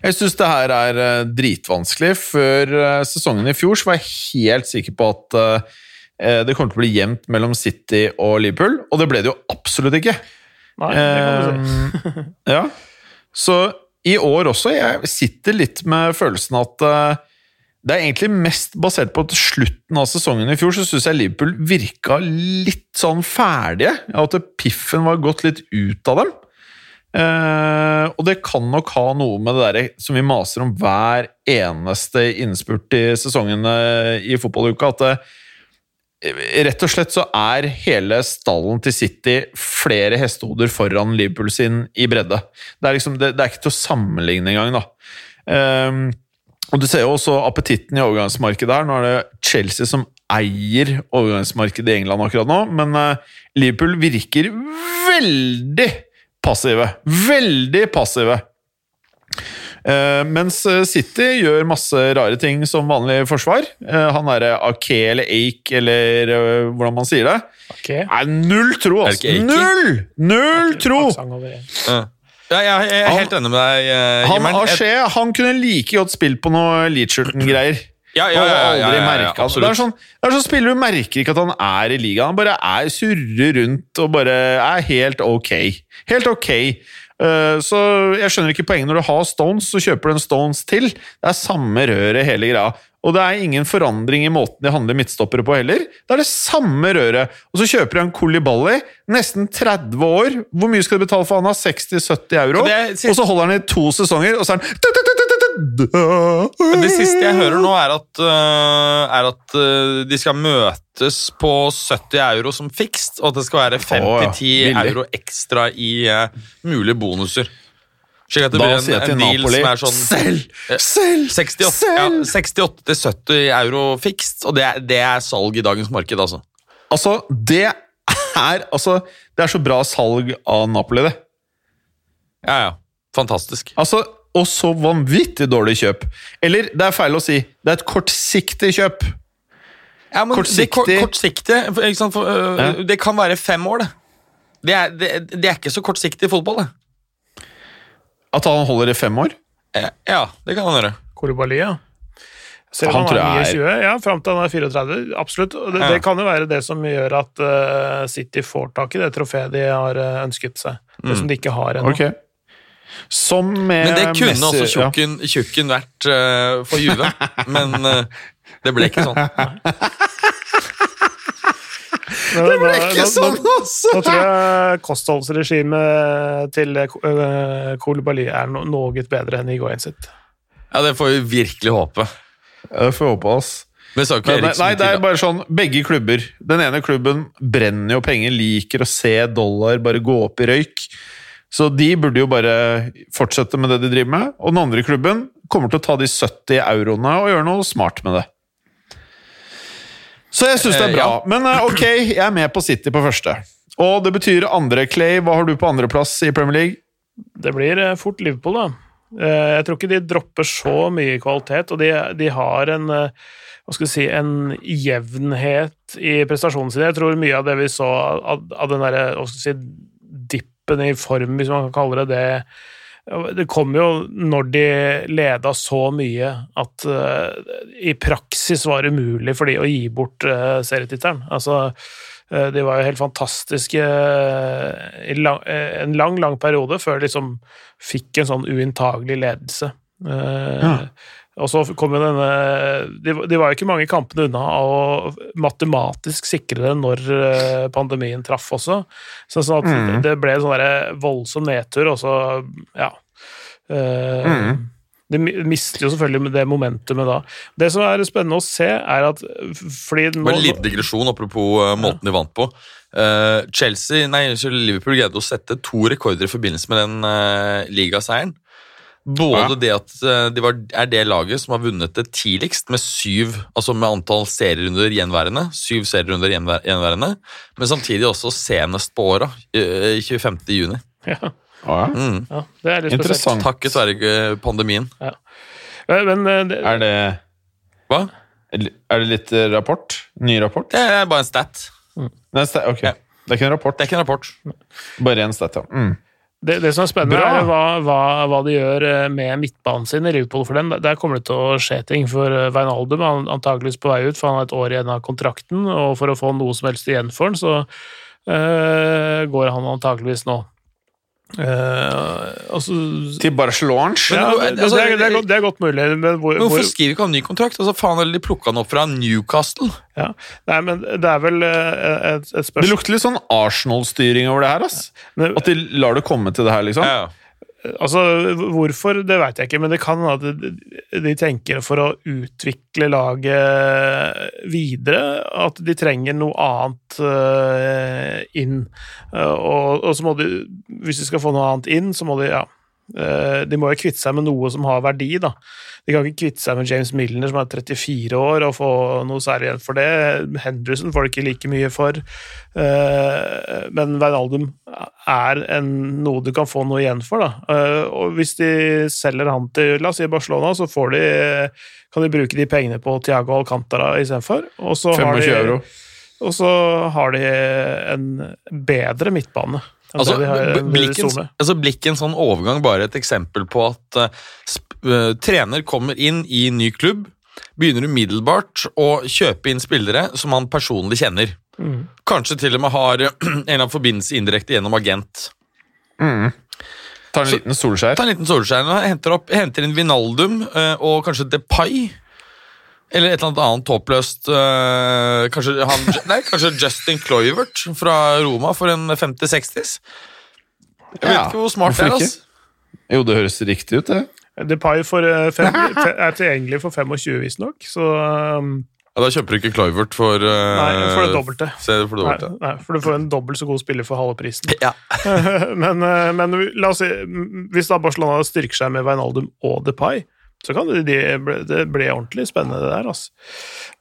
Jeg syns det her er eh, dritvanskelig. Før eh, sesongen i fjor så var jeg helt sikker på at eh, det kommer til å bli jevnt mellom City og Liverpool, og det ble det jo absolutt ikke. Nei, det kan du si. Ja. Så i år også, jeg sitter litt med følelsen at det er egentlig mest basert på at slutten av sesongen i fjor så syns jeg Liverpool virka litt sånn ferdige. At piffen var gått litt ut av dem. Eh, og det kan nok ha noe med det der som vi maser om hver eneste innspurt i sesongen eh, i fotballuka, at det, rett og slett så er hele stallen til City flere hestehoder foran Liverpool sin i bredde. Det er, liksom, det, det er ikke til å sammenligne engang, da. Ehm, og du ser jo også appetitten i overgangsmarkedet her. Nå er det Chelsea som eier overgangsmarkedet i England akkurat nå, men eh, Liverpool virker veldig passive. Veldig passive. Eh, mens City gjør masse rare ting som vanlig forsvar. Eh, han derre Ake eller Ake, eller eh, hvordan man sier det. Okay. Nei, null tro, altså! Null! Null tro! Ja. Jeg, jeg er helt enig med deg, eh, Han. Jeg- han kunne like godt spilt på noe Leachurton-greier. Ja, ja, ja, ja, ja, ja, ja, merket Det er sånn, det er sånn spiller du merker ikke at han er i ligaen. Han bare er surrer rundt og bare er helt ok. Helt ok. Eh, så jeg skjønner ikke poenget når du har Stones, så kjøper du en Stones til. Det er samme røret hele greia. Og det er ingen forandring i måten de handler midtstoppere på heller. Det er det samme røret. Og så kjøper de en Kolibali, nesten 30 år. Hvor mye skal du betale for han? 60-70 euro? Og så holder han i to sesonger, og så er han Det siste jeg hører nå, er at, øh, er at øh, de skal møtes på 70 euro som fikst, og at det skal være 5-10 Å, ja. Billig. euro ekstra i øh, mulige bonuser. Slik at det Da blir sier jeg en, til en deal Napoli som er sånn Selg! Selg! 68 ja, 68-70 euro fikst, og det er, det er salg i dagens marked, altså. Altså, det er Altså, det er så bra salg av Napoli, det. Ja, ja. Fantastisk. Altså, Og så vanvittig dårlig kjøp. Eller, det er feil å si, det er et kortsiktig kjøp. Ja, men Kortsiktig. Det, kort, kortsiktig for, ikke sant, for, øh, Ja. det kan være fem år, det. Det er, det, det er ikke så kortsiktig i fotball, det. At han holder i fem år. Eh, Ja, det kan han gjøre. Koulibaly, ja. Selv Han om han, tror er jeg 29, ja, fram til han er 34. Absolutt. Det, Ja. det kan jo være det som gjør at uh, City får tak i det trofeet de har eh, ønsket seg. Det som de ikke har ennå. Okay. Som med Men det kunne Messi, også ja. tjukken, tjukken vært uh, for Juve. Men det ble ikke sånn. Men Det ble ikke sånn, altså! Nå tror jeg kostholdsregimet til Kolibali Koulibaly er no noe bedre enn Higuain sitt. Ja, Det får vi virkelig håpe. Ja, Det får vi håpe, ass. Men så, ikke nei, nei, det er bare sånn, begge klubber Den ene klubben brenner jo penger, liker å se dollar bare gå opp i røyk. Så de burde jo bare fortsette med det de driver med. Og den andre klubben kommer til å ta de 70 euroene og gjøre noe smart med det. Så jeg syns det er Eh, bra. ja. Men eh, ok, jeg er med på City på første. Og det betyr andre, Clay. Hva har du på andreplass i Premier League? Det blir eh, fort Liverpool, da. Eh, Jeg tror ikke de dropper så mye kvalitet, og de, de har en eh, hva skal si, en jevnhet i prestasjonen sin. Jeg tror mye av det vi så av, av den derre si, dippen i form, hvis man kan kalle det det, det kom jo når de leda så mye at eh, i praksis var det umulig for de å gi bort uh, serietittelen. Altså, eh, de var jo helt fantastiske eh, i eh, en lang, lang periode før de liksom fikk en sånn uinntagelig ledelse. Eh, Ja. Og så kom jo denne de, de var jo ikke mange kampene unna å matematisk sikre det når eh, pandemien traff også. Så, sånn at Mm. det ble en sånn voldsom nedtur, og så ja. Uh, Mm. De mi- mister jo selvfølgelig det momentumet da. Det som er spennende å se, er at fordi nå, en liten digresjon apropos uh, måten de vant på. Uh, Chelsea, nei, Liverpool greide å sette to rekorder i forbindelse med den uh, ligaseieren. Både Ja. det at uh, de var, er det laget som har vunnet det tidligst med syv, altså med antall serierunder gjenværende, syv serierunder gjenværende, men samtidig også senest på åra, uh, 25. juni. ja, Mm. ja, det er litt spesielt. Interessant. Takket være uh, pandemien. Ja. men eh, det, Er det, Hva? er det litt eh, rapport? Ny rapport? Det er bare en stat. Nei, sta- ok. Ja. Det er ikke en rapport. Det er ikke en rapport. Bare en stat, ja. Mm. Det, det som er spennende, Bra. er hva, hva, hva de gjør eh, med midtbanen sin i Liverpool for den. Der kommer det til å skje ting. For eh, Wijnaldum er antakeligvis på vei ut, for han har et år igjen av kontrakten. Og for å få noe som helst igjen for den, så eh, går han antakeligvis nå. Eh, altså, Til Barcelona? ja, det, det, altså, er, det, er godt, det er godt mulig, men hvor, Men hvorfor skriver skriver ikke han ny kontrakt? Altså, faen, eller de plukka han opp fra Newcastle? ja. Nei, men det er vel et, et, spørsmål Det lukter litt sånn Arsenal-styring over det her. ass. Men- At de lar det komme til det her, liksom. Ja, ja. Altså, Hvorfor, det veit jeg ikke, men det kan hende at de- tenker for å utvikle laget videre, at de trenger noe annet eh, inn. Eh, og, og så må de, hvis de skal få noe annet inn, så må de ja, eh, De må jo kvitte seg med noe som har verdi, da. De kan ikke kvitte seg med James Milner, som er 34 år, og få noe særlig igjen for det. Henderson får de ikke like mye for. Eh, Men Wijnaldum er en, noe du kan få noe igjen for, da. Eh, Og hvis de selger han til la oss si Barcelona, så får de, kan de bruke de pengene på Tiago Alcantara istedenfor. Og så har 25 de euro. og så har de en bedre midtbane. Altså, det de har b- i blir ikke en- Zone. altså, blikken sånn overgang bare et eksempel på at uh, trener kommer inn i ny klubb, begynner umiddelbart å kjøpe inn spillere som han personlig kjenner. Mm. Kanskje til og med har eh, en eller annen forbindelse indirekte gjennom agent. Tar en liten solskjær. Ta en liten solskjær, henter, opp, henter inn Vinaldum uh, og kanskje Depay. Eller et eller annet annet håpløst eh, kanskje, han, nei, kanskje Justin Cloivert fra Roma for en 50-60s. Jeg vet Ja, ikke hvor smart det er. Altså. Jo, det høres riktig ut, det. Depay for, eh, fem, er tilgjengelig for 25, visstnok. Så um, Ja, da kjøper du ikke Cloivert for uh, nei, for det dobbelte. Det for det Nei, dobbelte. nei, for du får en dobbelt så god spiller for halve prisen. Ja. men, men la oss si, hvis da Barcelona styrker seg med Wijnaldum og Depay, så kan det, det, bli ordentlig spennende, det der. Altså.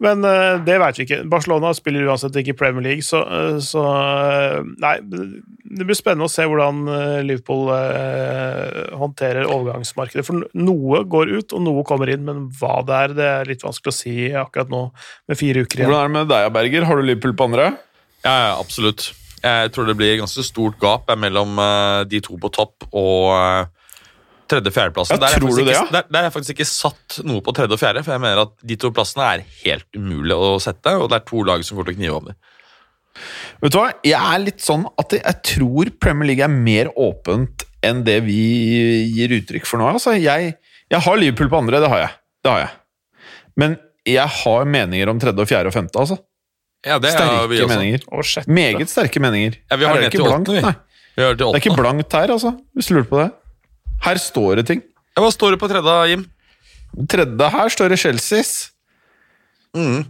Men eh, det vet vi ikke. Barcelona spiller uansett ikke Premier League, så, eh, så eh, Nei, det blir spennende å se hvordan eh, Liverpool eh, håndterer overgangsmarkedet. For noe går ut, og noe kommer inn, men hva det er, det er litt vanskelig å si akkurat nå, med fire uker igjen. Hvordan er det med deg, Berger? Har du Liverpool på andre? Ja, ja, absolutt. Jeg tror det blir ganske stort gap eh, mellom eh, de to på topp og uh, tredje-fjerdeplassen. Ja, der, har tror du det, ikke- der, der er jeg faktisk ikke satt noe på tredje og fjerde, for jeg mener at de to plassene er helt umulig å sette, og det er to lag som kommer til å knive om dem. Vet du hva? Jeg er litt sånn at jeg tror Premier League er mer åpent enn det vi gir uttrykk for nå. Altså, jeg, jeg har Liverpool på andre, det har jeg. Det har jeg. Men jeg har meninger om tredje, og fjerde og femte. altså. Ja, det har vi Sterke også. meninger. Og. Meget sterke meninger. Ja, vi har Her er det ikke blankt, nei. Vi har Det er ikke blankt her, altså, hvis du lurer på det. Her står det ting. Ja, Hva står det på tredje, Jim? Tredje her står det Chelseas. Mm.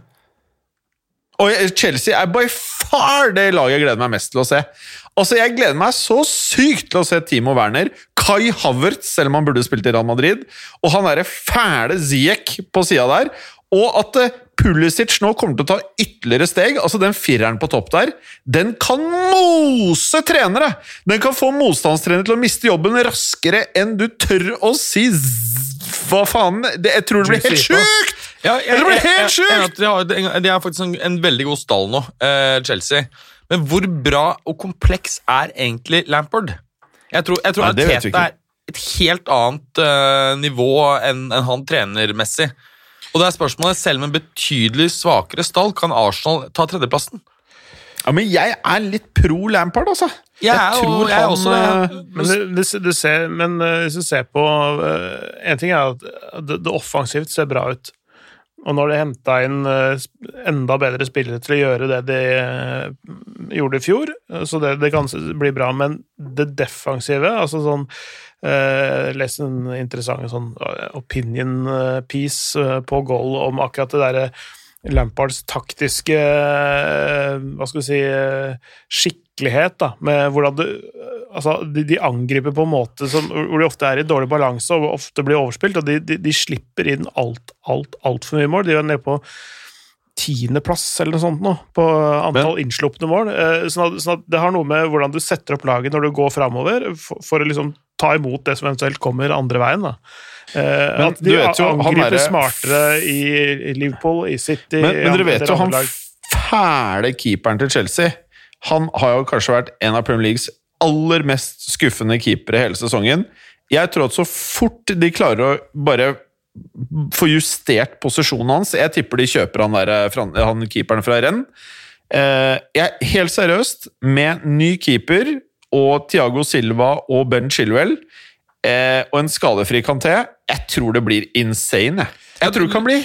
Og Chelsea er by far det laget jeg gleder meg mest til å se. Altså, Jeg gleder meg så sykt til å se Timo Werner, Kai Havertz, selv om han burde spilt i Real Madrid, og han derre fæle Ziek på sida der. Og at eh, Pulisic nå kommer til å ta ytterligere steg. altså Den fireren på topp der, den kan mose trenere! Den kan få motstandstrenere til å miste jobben raskere enn du tør å si Hva faen? Det, jeg tror det blir helt sjukt! Ja, jeg, Det blir jeg- helt jeg-! De har, de har faktisk en, en veldig god stall nå, eh, Chelsea. Men hvor bra og kompleks er egentlig Lampard? Jeg tror, jeg tror Nei, ikke. er et helt annet uh, nivå enn enn han trenermessig. Og det er spørsmålet, selv med en betydelig svakere stall, kan Arsenal ta tredjeplassen? Ja, Men jeg er litt pro Lampard, altså. Jeg er og, jeg er også det. eh, Men, du, det, du ser, men eh, hvis du ser på eh, En ting er at det, det offensivt ser bra ut. Og når de henta inn enda bedre spillere til å gjøre det de gjorde i fjor, så det, det kan bli bra. Men det defensive, altså sånn eh, Les en interessant sånn eh, opinion eh, piece på goal om akkurat det derre Lampards taktiske Hva skal vi si skikkelighet, da, med hvordan du Altså, de, de angriper på en måte som, hvor de ofte er i dårlig balanse og ofte blir overspilt, og de, de, de slipper inn alt, alt, altfor mye mål. De er nede på tiendeplass eller noe sånt nå, på antall innslupne mål. Sånn at, sånn at det har noe med hvordan du setter opp laget når du går framover, for, for å liksom ta imot det som eventuelt kommer andre veien. da. Eh, Men at de jo, angriper er... smartere i, Liverpool, i City Men, men dere vet jo, han fæle keeperen til Chelsea Han har jo kanskje vært en av Premier Leagues aller mest skuffende keepere hele sesongen. Jeg tror at så fort de klarer å bare få justert posisjonen hans Jeg tipper de kjøper han, der, han keeperen fra renn. Eh, jeg, helt seriøst, med ny keeper og Thiago Silva og Ben Chilwell eh, og en skadefri Kanté, jeg tror det blir insane. Jeg, jeg tror det kan bli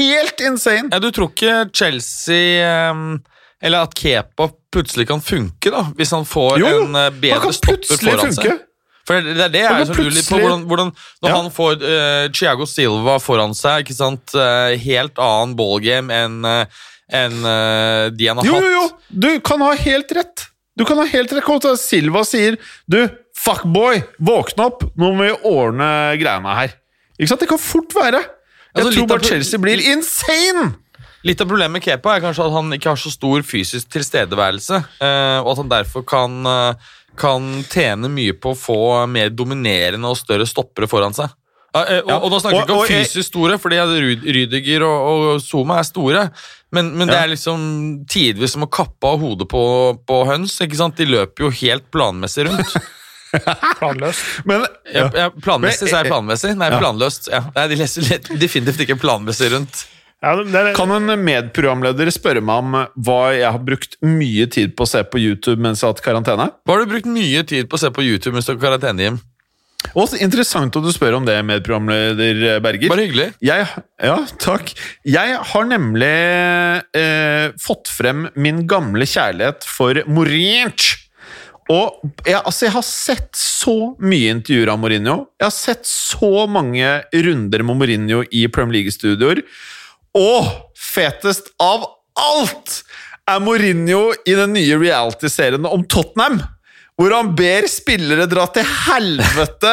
helt insane! Ja, Du tror ikke Chelsea ehm, Eller at Kepa plutselig kan funke, da? Hvis han får Jo, foran en Jo, Han bedre kan stopper plutselig foran funke. seg? For det, er det jeg er så lurer litt på. Hvordan, hvordan, når Ja. han får uh, Thiago Silva foran seg, ikke sant? Uh, helt annen ballgame enn uh, eh, de han har Jo, hatt. jo, jo! Du kan ha helt rett. Du kan ha helt rekord. Silva sier Du, Fuckboy, våkne opp! Nå må vi ordne greiene her. Ikke sant? Det kan fort være. Jeg Altså, tror bare Chelsea blir insane! Litt av problemet med Kepa er kanskje at han ikke har så stor fysisk tilstedeværelse, eh, og at han derfor kan, eh, kan tjene mye på å få mer dominerende og større stoppere foran seg. Ja, eh, og, og da snakker vi ikke om fysisk store, fordi Ryd- Rydiger og, og Zuma er store, men, men det er liksom tidvis som å kappe av hodet på, på høns. ikke sant? De løper jo helt planmessig rundt. Planløst. Men Ja. Ja, planmessig, så er jeg planmessig. Nei, Ja. planløst. Ja. Nei, de leser litt- definitivt ikke planmessig rundt. Ja, det er, Kan en medprogramleder spørre meg om hva jeg har brukt mye tid på å se på YouTube mens jeg har hatt karantene? Hva har du brukt mye tid på å se på YouTube mens du har karantene, Jim? Og Interessant at du spør om det, medprogramleder Berger. Bare hyggelig. Jeg, ja, takk. Jeg har nemlig eh, fått frem min gamle kjærlighet for Mourinho. Og jeg, altså, jeg har sett så mye intervjuer av Mourinho. Jeg har sett så mange runder med Mourinho i Premier League-studioer. Og fetest av alt er Mourinho i den nye reality-serien om Tottenham. Hvor han ber spillere dra til helvete,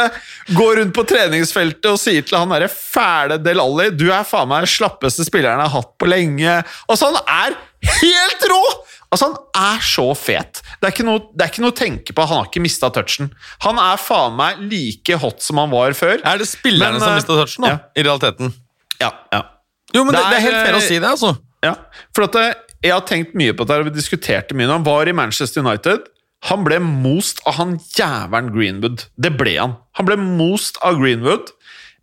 gå rundt på treningsfeltet og sier til han derre fæle Del Alli Du er faen meg den slappeste spilleren jeg har hatt på lenge. Altså, han er helt rå! Altså, Han er så fet. Det er ikke noe, det er ikke noe å tenke på. Han har ikke mista touchen. Han er faen meg like hot som han var før. Er det spillerne Men, som har mista touchen, da? ja. I realiteten? Ja, ja. Jo, men det, Det det er er, helt fair å eh, si det, altså. Ja, for at eh, jeg har tenkt mye på dette, og vi diskuterte mye når han var i Manchester United. Han ble most av han jævelen Greenwood. Det ble han. Han ble most av Greenwood.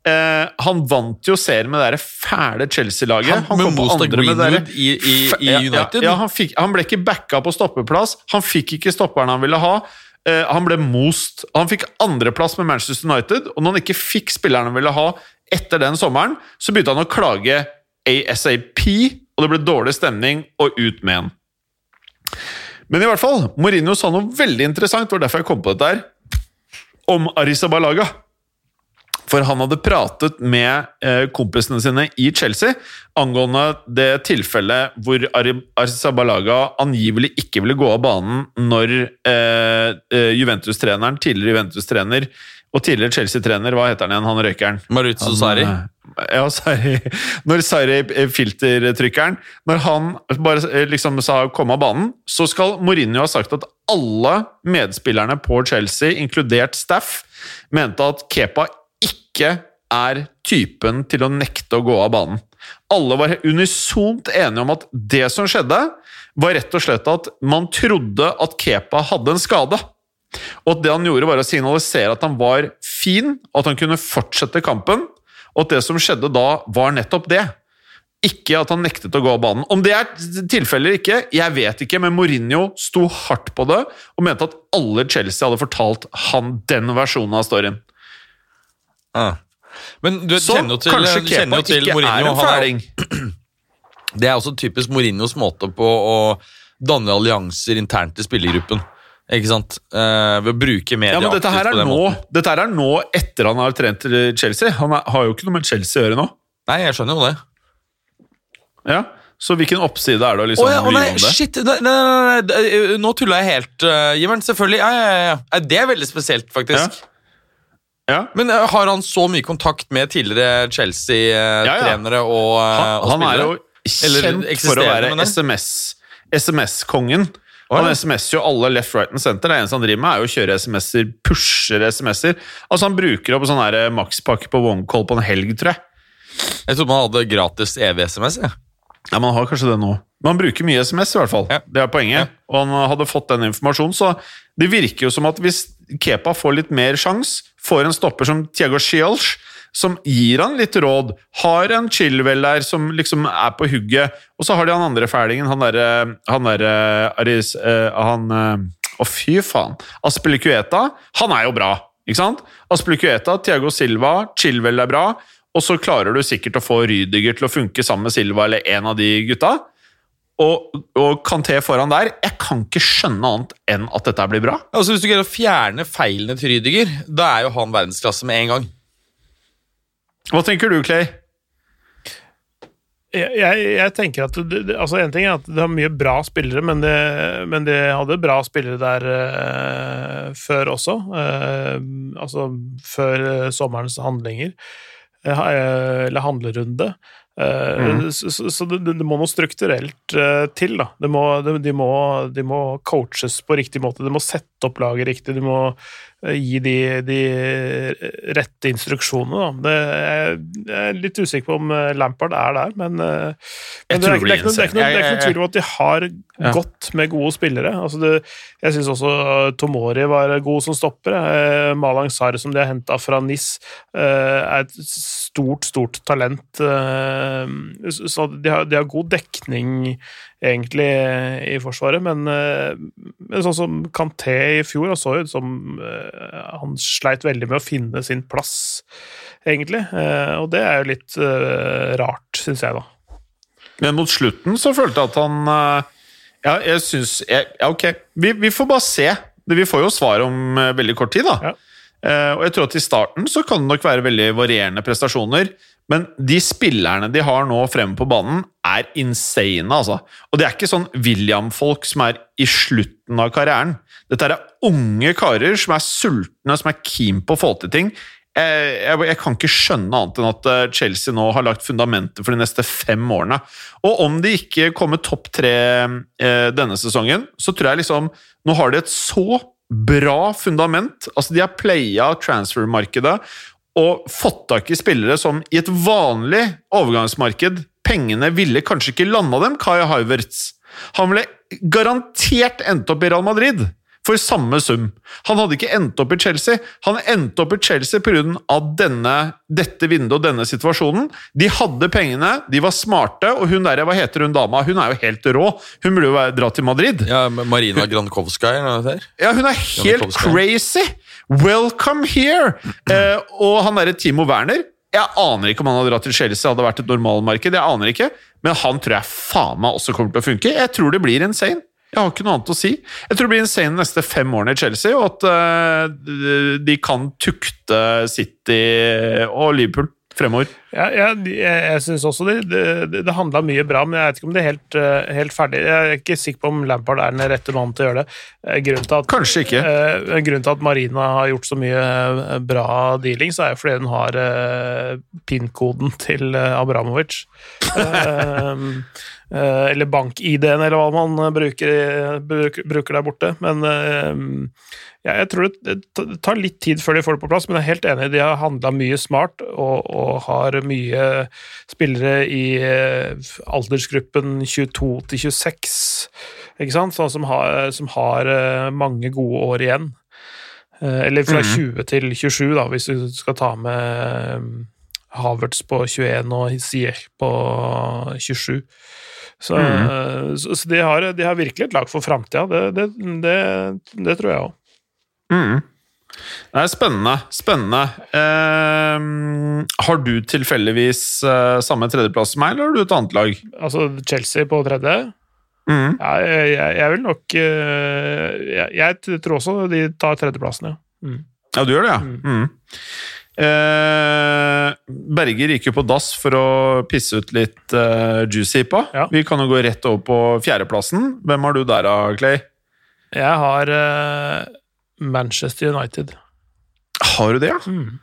Eh, han vant jo serien med det fæle Chelsea-laget. Han han most av Greenwood i- i- i United? Ja, ja han, fikk, han ble ikke backa på stoppeplass. Han fikk ikke stopperen han ville ha. Eh, han ble most. Han fikk andreplass med Manchester United, og når han ikke fikk spilleren han ville ha etter den sommeren, så begynte han å klage ASAP, og det ble dårlig stemning, og ut med han. Men i hvert fall, Mourinho sa noe veldig interessant, var derfor jeg kom på dette her, om Arisabalaga. For han hadde pratet med eh, kompisene sine i Chelsea angående det tilfellet hvor Arisabalaga angivelig ikke ville gå av banen når eh, eh, Juventus-treneren, tidligere Juventus-trener og tidligere Chelsea-trener, hva heter han igjen, han røykeren? Maruzzo Sarri. eh, Ja, Sarri. Når Sarri, eh, filtertrykkeren, når han bare eh, liksom sa 'kom av banen', så skal Mourinho ha sagt at alle medspillerne på Chelsea, inkludert Staff, mente at Kepa ikke er typen til å nekte å gå av banen. Alle var unisont enige om at det som skjedde, var rett og slett at man trodde at Kepa hadde en skade. Og at det han gjorde, var å signalisere at han var fin, at han kunne fortsette kampen. Og at det som skjedde da, var nettopp det. Ikke at han nektet å gå av banen. Om det er tilfellet eller ikke, jeg vet ikke, men Mourinho sto hardt på det og mente at alle Chelsea hadde fortalt han den versjonen av storyen. Ah. Men du Så kjenner jo til, kanskje Kepa ikke er Mourinho. en han er- fæling. Det er også typisk Mourinhos måte på å danne allianser internt i spillergruppen. Ikke sant? Uh, ved å bruke media Ja, men dette her er nå, måten. dette her er nå etter han har trent til Chelsea. Han er, har jo ikke noe med Chelsea å gjøre nå. Nei, jeg skjønner jo det. Ja, Så hvilken oppside er det å liksom oh, ja, lyve nei, shit! Nei, nei, nei, Nå tulla jeg helt, uh, Jimmer'n. Selvfølgelig. Ja, ja, ja. Det er veldig spesielt, faktisk. Ja. Men uh, har han så mye kontakt med tidligere Chelsea-trenere og, eh, Han, og han er jo kjent for å være SMS-kongen. SMS SMS-kongen. Å, Han ja. SMS-er jo alle left, right and center. Det eneste han driver med, er jo å kjøre SMS-er, pusher SMS-er. Altså Han bruker opp sånn eh, makspakke på OneCall på en helg, tror jeg. Jeg trodde man hadde gratis EV-SMS. jeg. Ja, Man har kanskje det nå. Men han bruker mye SMS, i hvert fall. Ja. Det er poenget. Og han hadde fått den informasjonen, så det virker jo som at hvis Kepa får litt mer sjans, får en stopper som Tiago Shields, som gir han litt råd, har en Chilwell der som liksom er på hugget, og så har de han andre fælingen, han derre Han derre Aris eh, Han eh, Å, fy faen. Aspilicueta, han er jo bra, ikke sant? Aspilicueta, Tiago Silva, Chilwell er bra, og så klarer du sikkert å få Rydiger til å funke sammen med Silva eller en av de gutta. Og, og Kanté foran der Jeg kan ikke skjønne annet enn at dette blir bra. Altså Hvis du greier å fjerne feilene til Rydiger, da er jo han verdensklasse med en gang. Hva tenker du, Clay? Jeg, jeg, jeg tenker at det, altså En ting er at det har mye bra spillere, men det, men det hadde bra spillere der uh, før også. Uh, altså før uh, sommerens handlinger. Eller handlerunde. Eh, Så, så- det, det må noe strukturelt til, da. Må, de, de, må, de må coaches på riktig måte. De må sette opp laget riktig. De må gi de, de rette instruksjonene, da. Det, jeg, er litt usikker på om eh, Lampard er der, men, eh, men det, er, det er ikke noe- det, er ikke det er ikke noe tvil om at de har Ja. godt med gode spillere. Altså det, jeg syns også Tomori var god som stopper. Eh, Malang Sarr, som de har henta fra NIS, eh, er et stort, stort talent. Eh, så de har, de har god dekning, egentlig, i Forsvaret, men, eh, men sånn som Kanté i fjor, han så ut som eh, han sleit veldig med å finne sin plass, egentlig. Eh, og det er jo litt eh, rart, syns jeg, da. Men mot slutten så følte jeg at han eh, Ja, jeg syns Ja, ok. Vi, vi får bare se. Vi får jo svar om eh, veldig kort tid, da. Ja. Eh, og jeg tror at i starten så kan det nok være veldig varierende prestasjoner. Men de spillerne de har nå fremme på banen, er insane, altså. Og det er ikke sånn William-folk som er i slutten av karrieren. Dette er unge karer som er sultne, som er keen på å få til ting. Jeg, jeg, jeg kan ikke skjønne annet enn at eh, Chelsea nå har lagt fundamentet for de neste fem årene. Og om de ikke kommer topp tre eh, denne sesongen, så tror jeg liksom Nå har de et så bra fundament. Altså, de har playa transfer-markedet og fått tak i spillere som i et vanlig overgangsmarked Pengene ville kanskje ikke landa dem, Kai Havertz. Han ville garantert endt opp i Real Madrid for samme sum. Han hadde ikke endt opp i Chelsea. Han endte opp i Chelsea pga. denne, dette vinduet og denne situasjonen. De hadde pengene, de var smarte, og hun der, hva heter hun dama? Hun er jo helt rå. Hun burde jo dra til Madrid. Ja, Marina der. Ja, hun er helt crazy! Welcome here! Eh, og han derre Timo Werner Jeg aner ikke om han hadde dratt til Chelsea, hadde vært et normalmarked. Jeg aner ikke, men han tror jeg faen meg også kommer til å funke. Jeg tror det blir insane. Jeg har ikke noe annet å si. Jeg tror det blir insane de neste fem årene i Chelsea, og at uh, de kan tukte City og Liverpool fremover. Ja, jeg, jeg, jeg syns også det, det, det handla mye bra, men jeg vet ikke om det er helt, eh, helt ferdig. Jeg er ikke sikker på om Lampard er den rette mannen til å gjøre det. Eh, Grunnen til at, Kanskje ikke. eh, grunnen til at Marina har gjort så mye bra dealing, så er jo fordi hun har eh, PIN-koden til eh, Abramovic. Eh, eh, eller bank-ID-en, eller hva man bruker, bruker, bruker der borte. Men eh, ja, jeg tror det, tar litt tid før de får det på plass, men jeg er helt enig. De har handla mye smart og, og har mye spillere i eh, aldersgruppen 22 til 26, ikke sant? Sånn som har, som har eh, mange gode år igjen. Eh, Eller fra 20 til 27, da, hvis du skal ta med eh, Havertz på 21 og Sier på 27. Så, mm. så, så de, har, de har virkelig et lag for framtida. Det, det, det, det tror jeg òg. Mm. Det er spennende. Spennende. Eh, har du tilfeldigvis eh, samme tredjeplass som meg, eller har du et annet lag? Altså Chelsea på tredje. Mm. Ja, jeg, jeg, vil nok eh, jeg, jeg tror også de tar tredjeplassen, ja. Ja, du gjør det, ja. Mm. Eh, Berger gikk jo på dass for å pisse ut litt eh, juicy på. Ja. Vi kan jo gå rett over på fjerdeplassen. Hvem har du der, da, Clay? Jeg har eh, Manchester United. Har du det, ja? Mm.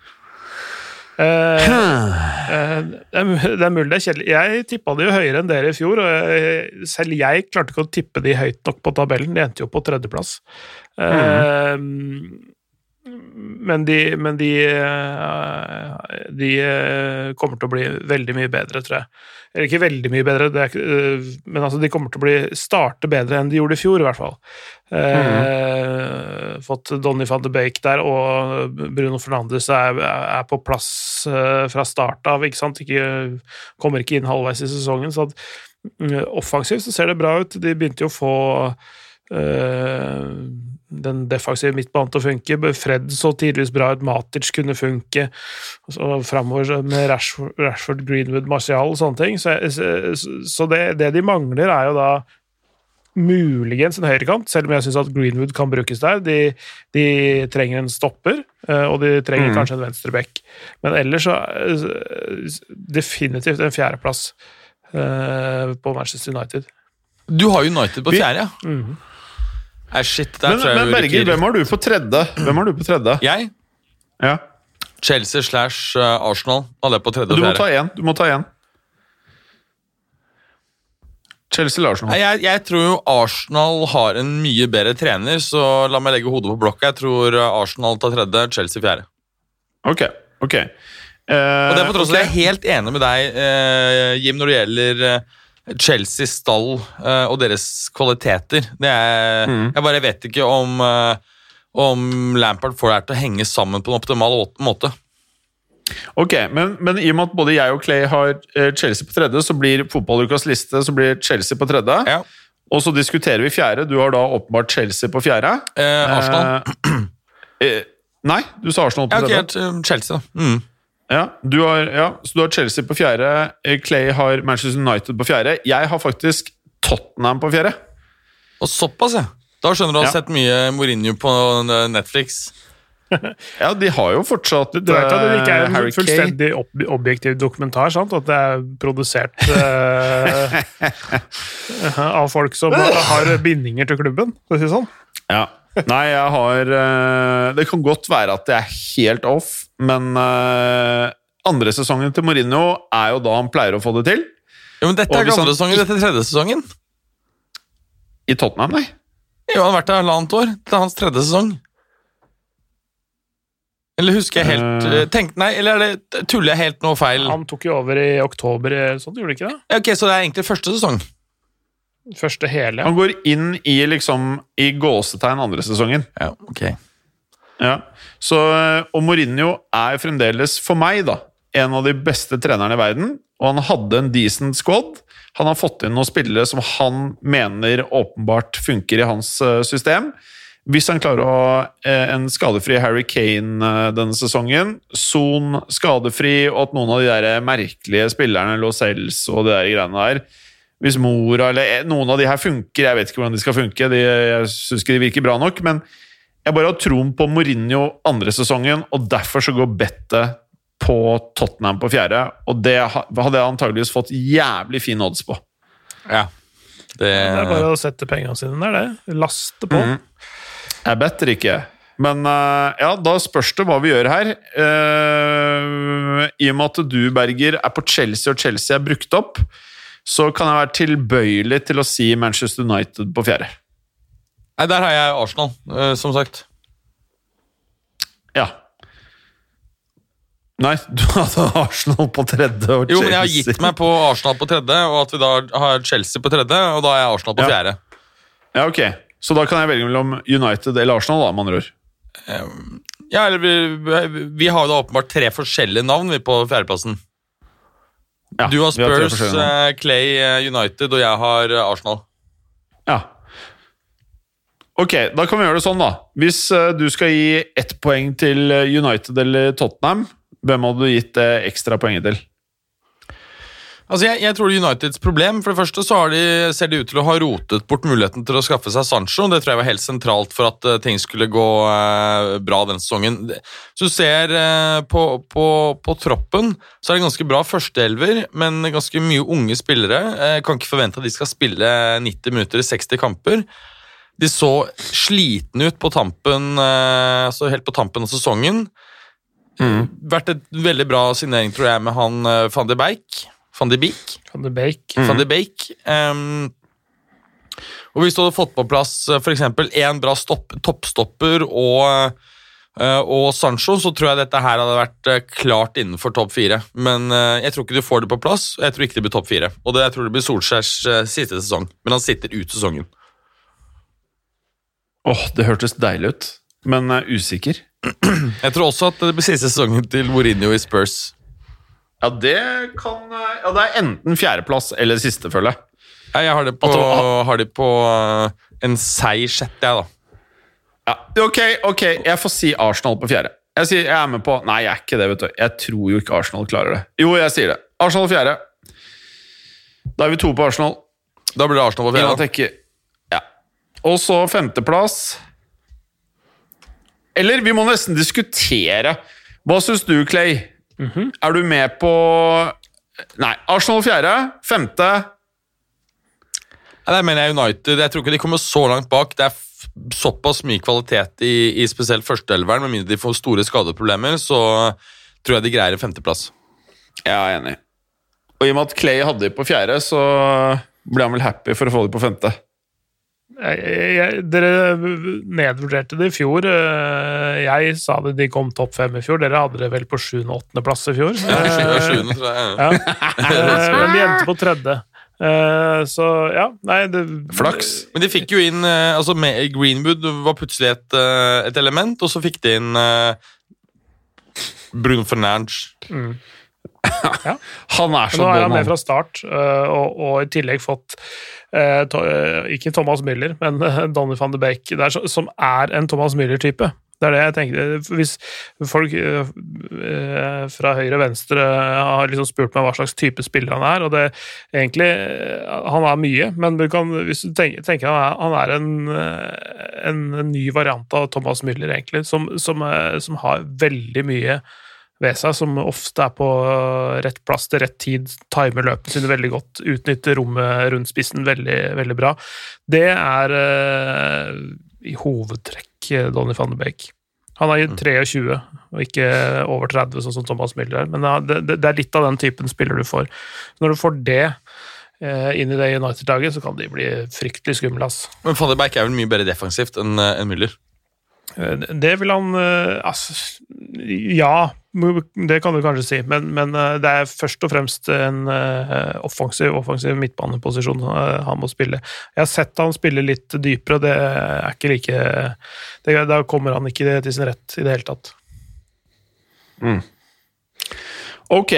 eh, det, er, det er mulig det er kjedelig. Jeg tippa de jo høyere enn dere i fjor, og jeg, selv jeg klarte ikke å tippe de høyt nok på tabellen. De endte jo på tredjeplass. Eh, Men de, men de, eh, de eh, kommer til å bli veldig mye bedre, tror jeg. Eller ikke veldig mye bedre, det ikke, eh, men altså de kommer til å bli starte bedre enn de gjorde i fjor, i hvert fall. Eh, Fått Donny van de Bake der, og Bruno Fernandes er, er på plass fra start av. ikke sant? Ikke, kommer ikke inn halvveis i sesongen. så at mm, Offensivt så ser det bra ut. De begynte jo å få eh, den defensive midtbanen til å funke. Fred så tidligvis bra ut, Matic kunne funke. Så framover med Rashford, Rashford, Greenwood, Martial og sånne ting. Så, så, det, det de mangler, er jo da muligens en høyrekant, selv om jeg syns at Greenwood kan brukes der. De, de trenger en stopper, eh, og de trenger kanskje en venstreback. Men ellers så eh, definitivt en fjerdeplass. eh, på Manchester United. Du har United på fjerde, ja. Mhm. Nei, shit. Der Men, tror jeg men Berger, rykker. hvem har du på tredje? Hvem har du på tredje? Jeg? Ja. Chelsea slash uh, Arsenal hadde jeg på tredje Du må ta én. Du må ta én. Chelsea eller Arsenal? Nei, Jeg, jeg tror jo Arsenal har en mye bedre trener, så la meg legge hodet på blokka. Jeg tror uh, Arsenal tar tredje, Chelsea fjerde. Ok. ok. Uh, Og det er på tross av at jeg er helt enig med deg, uh, Jim, når det gjelder eh, Chelsea stall eh, og deres kvaliteter. Det er, Mm. Jeg bare vet ikke om, eh, om Lampard får det her til å henge sammen på en optimal måte. Ok, men, men i og med at både jeg og Clay har eh, Chelsea på tredje, så blir fotballukas liste så blir Chelsea på tredje. Ja. Og så diskuterer vi fjerde. Du har da åpenbart Chelsea på fjerde. Eh, Arsenal. Eh, nei, du sa Arsenal på Ja, tredje. helt, eh, Chelsea, da. Mm. Ja, du har, ja, så du har Chelsea på fjerde. eh, Clay har Manchester United på fjerde. Jeg har faktisk Tottenham på fjerde. Og såpass, ja. Da skjønner du at du har Ja. sett mye Mourinho på eh, Netflix. Ja, de har jo fortsatt Du vet at det ikke er en Harry en fullstendig ob objektiv dokumentar, sant? At det er produsert uh, av folk som har bindinger til klubben, for å si det sånn. Ja. Nei, jeg har eh, Det kan godt være at jeg er helt off, men eh, andre sesongen til Mourinho er jo da han pleier å få det til. Jo, men Dette er ikke andre sesongen, dette er tredje sesongen. I Tottenham, nei. Jo, Han har vært der halvannet år. Det er hans tredje sesong. Eller husker jeg helt uh, tenk, Nei, eller er det, tuller jeg helt noe feil? Han tok jo over i oktober, sånn gjorde han ikke det? Ok, Så det er egentlig første sesong? Første hele. Han går inn i liksom i gåsetegn andre sesongen. Ja, ok. Ja. Så, eh, og Mourinho er fremdeles, for meg, da, en av de beste trenerne i verden. Og han hadde en decent squad. Han har fått inn noen spillere som han mener åpenbart funker i hans eh, system. Hvis han klarer å ha eh, en skadefri Harry Kane denne sesongen, Son skadefri, og at noen av de der merkelige spillerne, Lo Celso og de der greiene der Hvis Mora eller eh, noen av de her funker, jeg vet ikke hvordan de skal funke, de, jeg syns ikke de virker bra nok, men jeg bare har troen på Mourinho andre sesongen, og derfor så går bettet på Tottenham på fjerde. Og det hadde jeg antageligvis fått jævlig fin odds på. Ja. Det, Det er bare å sette pengene sine der, det. Laste på. Mm. Jeg better ikke. Men eh, ja, da spørs det hva vi gjør her. Uh, I og med at du, Berger, er på Chelsea, og Chelsea er brukt opp, så kan jeg være tilbøyelig til å si Manchester United på fjerde. Nei, der har jeg Arsenal, eh, som sagt. Ja. Nei, du hadde Arsenal på tredje og Chelsea Jo, men jeg har gitt meg på Arsenal på tredje, og at vi da har Chelsea på tredje, og da er jeg Arsenal på Ja. fjerde. Ja, ok. Så da kan jeg velge mellom United eller Arsenal, da, med andre ord. Ja, eller vi, vi har jo da åpenbart tre forskjellige navn vi på fjerdeplassen. Ja, Du har Spurs, har eh, Clay, eh, United, og jeg har eh, Arsenal. Ja. Ok, da kan vi gjøre det sånn, da. Hvis du skal gi ett poeng til United eller Tottenham, hvem hadde du gitt det ekstra poenget til? Altså, jeg, jeg tror det er Uniteds problem. For det første så har de, ser de ut til å ha rotet bort muligheten til å skaffe seg Sancho. Det tror jeg var helt sentralt for at uh, ting skulle gå uh, bra den sesongen. Hvis Så du ser uh, på, på, på troppen, så er det ganske bra førsteelver, men ganske mye unge spillere. Jeg kan ikke forvente at de skal spille 90 minutter i 60 kamper. De så slitne ut på tampen, altså helt på tampen av sesongen. Vært et veldig bra signering, tror jeg, med han van de Beek. Van de Beek. Van de Beek. Van de Beek. Um, og hvis du hadde fått på plass f.eks. for eksempel en bra stopp, toppstopper og, eh, og Sancho, så tror jeg dette her hadde vært eh, klart innenfor topp fire. Men eh, jeg tror ikke du får det på plass, og jeg tror ikke det blir topp fire. Og det, jeg tror det blir Solskjærs eh, siste sesong, men han sitter ut sesongen. Åh, det hørtes deilig ut, men jeg er usikker. Jeg tror også at det blir siste sesongen til Mourinho i Spurs. Ja, det kan Ja, det er enten fjerdeplass eller siste, føler jeg. Ja, jeg har det på, har de på eh, en seig sjette, jeg, da. Ja, ok, ok, jeg får si Arsenal på fjerde. Jeg sier jeg er med på Nei, jeg er ikke det, vet du. Jeg tror jo ikke Arsenal klarer det. Jo, jeg sier det. Arsenal fjerde. Da er vi to på Arsenal. Da blir det Arsenal på fjerde. Ja. Og så femteplass Eller vi må nesten diskutere. Hva syns du, Clay? Er du med på Nei, Arsenal fjerde. Femte Nei, mener jeg United. Jeg tror ikke de kommer så langt bak. Det er såpass mye kvalitet i, i spesielt førsteelveren. Med mindre de får store skadeproblemer, så tror jeg de greier femteplass. Jeg er enig. Og i og med at Clay hadde de på fjerde, så ble han vel happy for å få de på femte. Jeg, jeg, dere nedvurderte det i fjor. Eh, Jeg sa det de kom topp fem i fjor. Dere hadde det vel på sjuende- og åttendeplass i fjor. Ja, sju- sjuende, tror jeg. Ja. Men de endte på tredje. Eh, Så ja, nei det, Flaks. Men de fikk jo inn eh, altså med, Greenwood var plutselig et, et element, og så fikk de inn Bruno Fernandes. Han er så Nå er han med fra start, øh, og, og i tillegg fått eh, to, eh, Ikke Thomas Müller, men eh, Donny van de Beek, er så, som er en Thomas Müller-type. Det er det jeg tenker. Hvis folk eh, eh, fra høyre og venstre har liksom spurt meg hva slags type spiller han er, og det egentlig eh, Han er mye, men du kan, hvis du tenker, tenker han er, han er en, eh, en, ny variant av Thomas Müller, egentlig, som, som, eh, som har veldig mye ved seg, som ofte er på rett plass til rett tid, timer løpene sine veldig godt, utnytter rommet rundt spissen veldig, veldig bra. Det er uh, i hovedtrekk eh, Donny van de Beek. Han er i 23 og ikke over 30, sånn som Thomas Müller er, men det, det det er litt av den typen spiller du får. Når du får det eh, inn i det United-laget, så kan de bli fryktelig skumle. Men van de Beek er vel mye bedre defensivt enn eh, enn Müller. Eh, Det vil han Altså, ja, det kan du kanskje si, men, men eh, det er først og fremst en offensiv, offensiv midtbaneposisjon han må spille. Jeg har sett han spille litt dypere, det er ikke like det, Da kommer han ikke til sin rett i det hele tatt. Ok,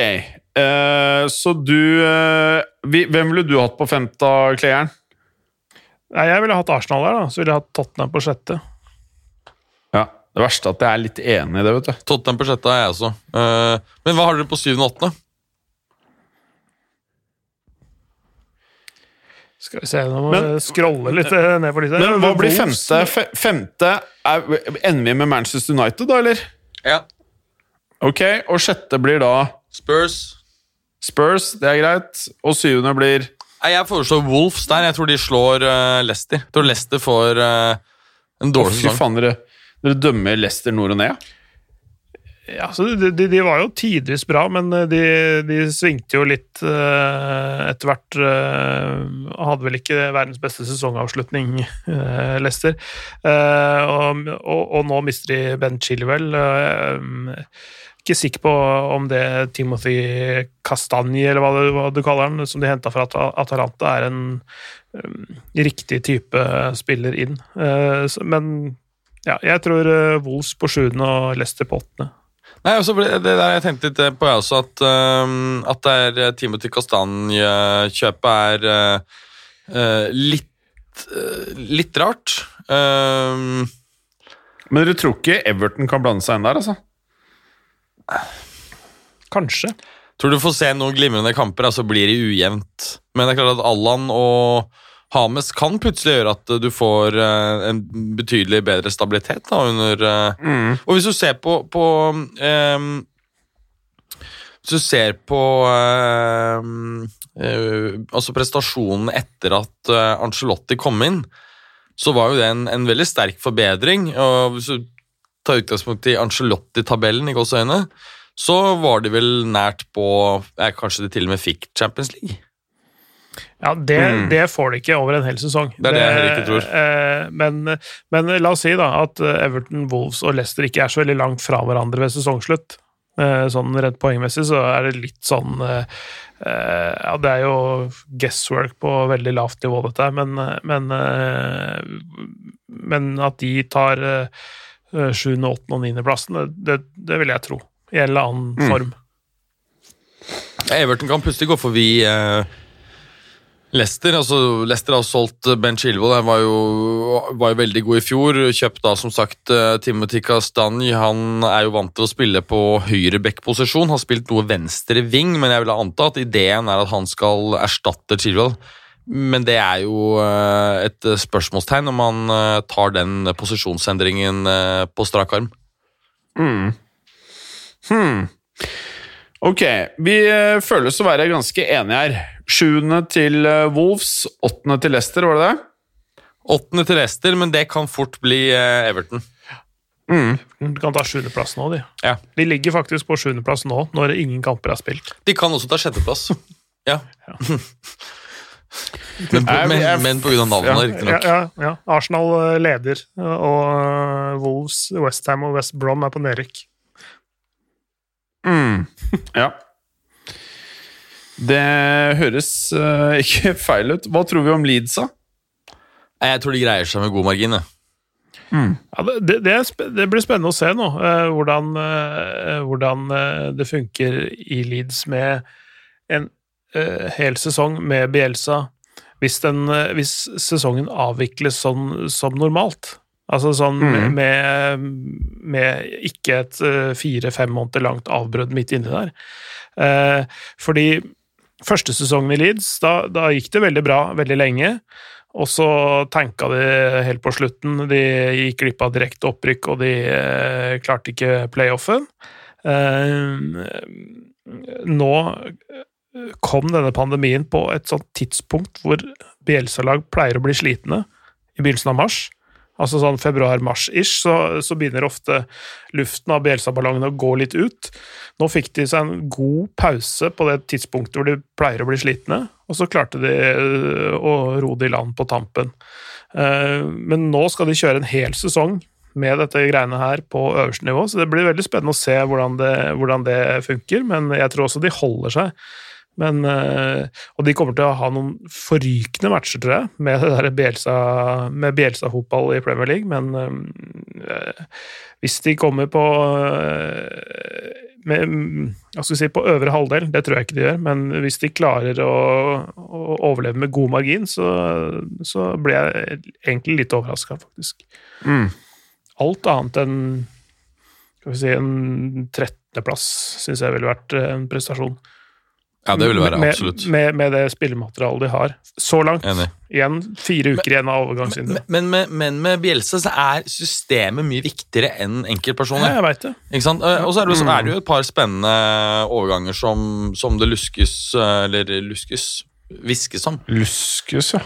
uh, så du uh, vi, Hvem ville du hatt på femte av Clayeren? Jeg ville hatt Arsenal der, da. Så ville jeg hatt Tottenham på sjette. Det verste er at jeg er litt enig i det, vet du. Tottenham på sjette er jeg også. Eh, men hva har dere på syvende og åttende? Skal vi se, nå må Men- vi scrolle litt eh, ned for disse. Men hva blir femte? Femte er, Ender vi med Manchester United, da, eller? Ja. Ok, og sjette blir da Spurs. Spurs, det er greit. Og syvende blir Nei, Jeg foreslår Wolves der. Jeg tror de slår uh, Leicester. Jeg tror Leicester får uh, en dårlig sesong. Dere, dere dømmer Leicester nord og ned? Ja, de, de, de var jo tidvis bra, men eh, de, de svingte jo litt eh, etter hvert. eh, hadde vel ikke verdens beste sesongavslutning, uh, Leicester. Og, og, og nå mister de Ben Chilwell. ikke sikker på om det Timothy Castagne, eller hva du, hva du kaller han, som de henta fra At- Atalanta, er en um, riktig type spiller inn. Men ja, jeg tror uh, Wolves på sjuende og Leicester på åttende. Nei, også, det der jeg tenkte litt på, jeg også, at, um, at det er eh, Timothy Castagne-kjøpet er eh, eh, litt, eh, litt rart. Um, Men dere tror ikke Everton kan blande seg inn der, altså? Kanskje. tror du får se noen glimrende kamper, altså blir det ujevnt. Men det er klart at Allan og Hames kan plutselig gjøre at du får eh, en betydelig bedre stabilitet da, under mm. Og hvis du ser på, på um, Hvis du ser på ehm, eh, altså prestasjonen etter at uh, Angelotti kom inn, så var jo det en, en veldig sterk forbedring. Og hvis du tar utgangspunkt i Angelotti-tabellen i gåseøyne, så var de vel nært på jeg, Kanskje de til og med fikk Champions League? Ja, det, det får de ikke over en hel sesong. Det er det jeg ikke tror. eh, men, men la oss si da at Everton, Wolves og Leicester ikke er så veldig langt fra hverandre ved sesongslutt. Eh, Sånn rent poengmessig så er det litt sånn eh, Ja, det er jo guesswork på veldig lavt nivå, dette men, men, men at de tar sjuende, åttende og niendeplassen, det, det, det vil jeg tro. I en eller annen Mm. form. Everton kan plutselig gå forbi eh, Leicester. Altså, Leicester har solgt eh, Ben Chilwell. Han var jo, var jo veldig god i fjor. Kjøpt da som sagt eh, Timothy Castagne. Han er jo vant til å spille på høyre back-posisjon. Har spilt noe venstre ving, men jeg vil anta at ideen er at han skal erstatte Chilwell. Men det er jo eh, et spørsmålstegn om han tar den posisjonsendringen på strak arm. Hmm. Ok, vi eh, føles å være ganske enige her. Sjuende til eh, Wolves, åttende til Leicester, var det det? Åttende til Leicester, men det kan fort bli Everton. Everton. De kan ta sjuendeplass nå, de. Ja. De ligger faktisk på sjuendeplass nå, når ingen kamper er spilt. De kan også ta sjetteplass. Ja. men, på, men, men pga. navnet, Ja. Ja, riktignok. ja, ja. Arsenal eh, leder, og eh, Wolves, Westham og West Brom er på nedrykk. Mm. Ja. Det høres uh, ikke feil ut. Hva tror vi om Leeds, da? Jeg tror de greier seg med god margin. Mm. Ja, det, det, det, blir spennende å se nå, uh, hvordan, uh, hvordan det funker i Leeds med en hel sesong med Bielsa, hvis, den, hvis sesongen avvikles sånn som normalt. Altså sånn mm. med, med ikke et eh, fire-fem måneder langt avbrudd midt inni der. Eh, fordi første sesongen i Leeds, da, da gikk det veldig bra veldig lenge. Og så tanka de helt på slutten. De gikk glipp av direkte opprykk, og de eh, klarte ikke playoffen. Eh, nå kom denne pandemien på et sånt tidspunkt hvor Bjelsa-lag pleier å bli slitne i begynnelsen av mars. Altså sånn februar-mars-ish, så, så begynner ofte luften av Bielsa-ballongene å gå litt ut. Nå fikk de seg en god pause på det tidspunktet hvor de pleier å bli slitne, og så klarte de øh, å ro det i land på tampen. Eh, Men nå skal de kjøre en hel sesong med dette greiene her på øverste nivå, så det blir veldig spennende å se hvordan det, hvordan det funker, men jeg tror også de holder seg. Men, eh, og de kommer til å ha noen forrykende matcher, tror jeg, med Bielsa, med Bielsa-fotball i Premier League, men øh, hvis de kommer på øh, med, skal si, på øvre halvdel, det tror jeg ikke de gjør, men hvis de klarer å, å overleve med god margin, så, så blir jeg egentlig litt overraska, faktisk. Mm. Alt annet enn skal vi si, en 13.-plass syns jeg ville vært en prestasjon. Ja, det vil være, med, absolutt. Med, med det spillematerialet de har. Så langt. Enig. Igjen fire uker igjen av overgangsvinduet. Men, men, men med Bielsa så er systemet mye viktigere enn Ja, jeg vet det. Ikke sant? Eh, Og så er det, jo- så det jo et par spennende overganger som, som det luskes Eller luskes Hviskes om. Luskes, ja.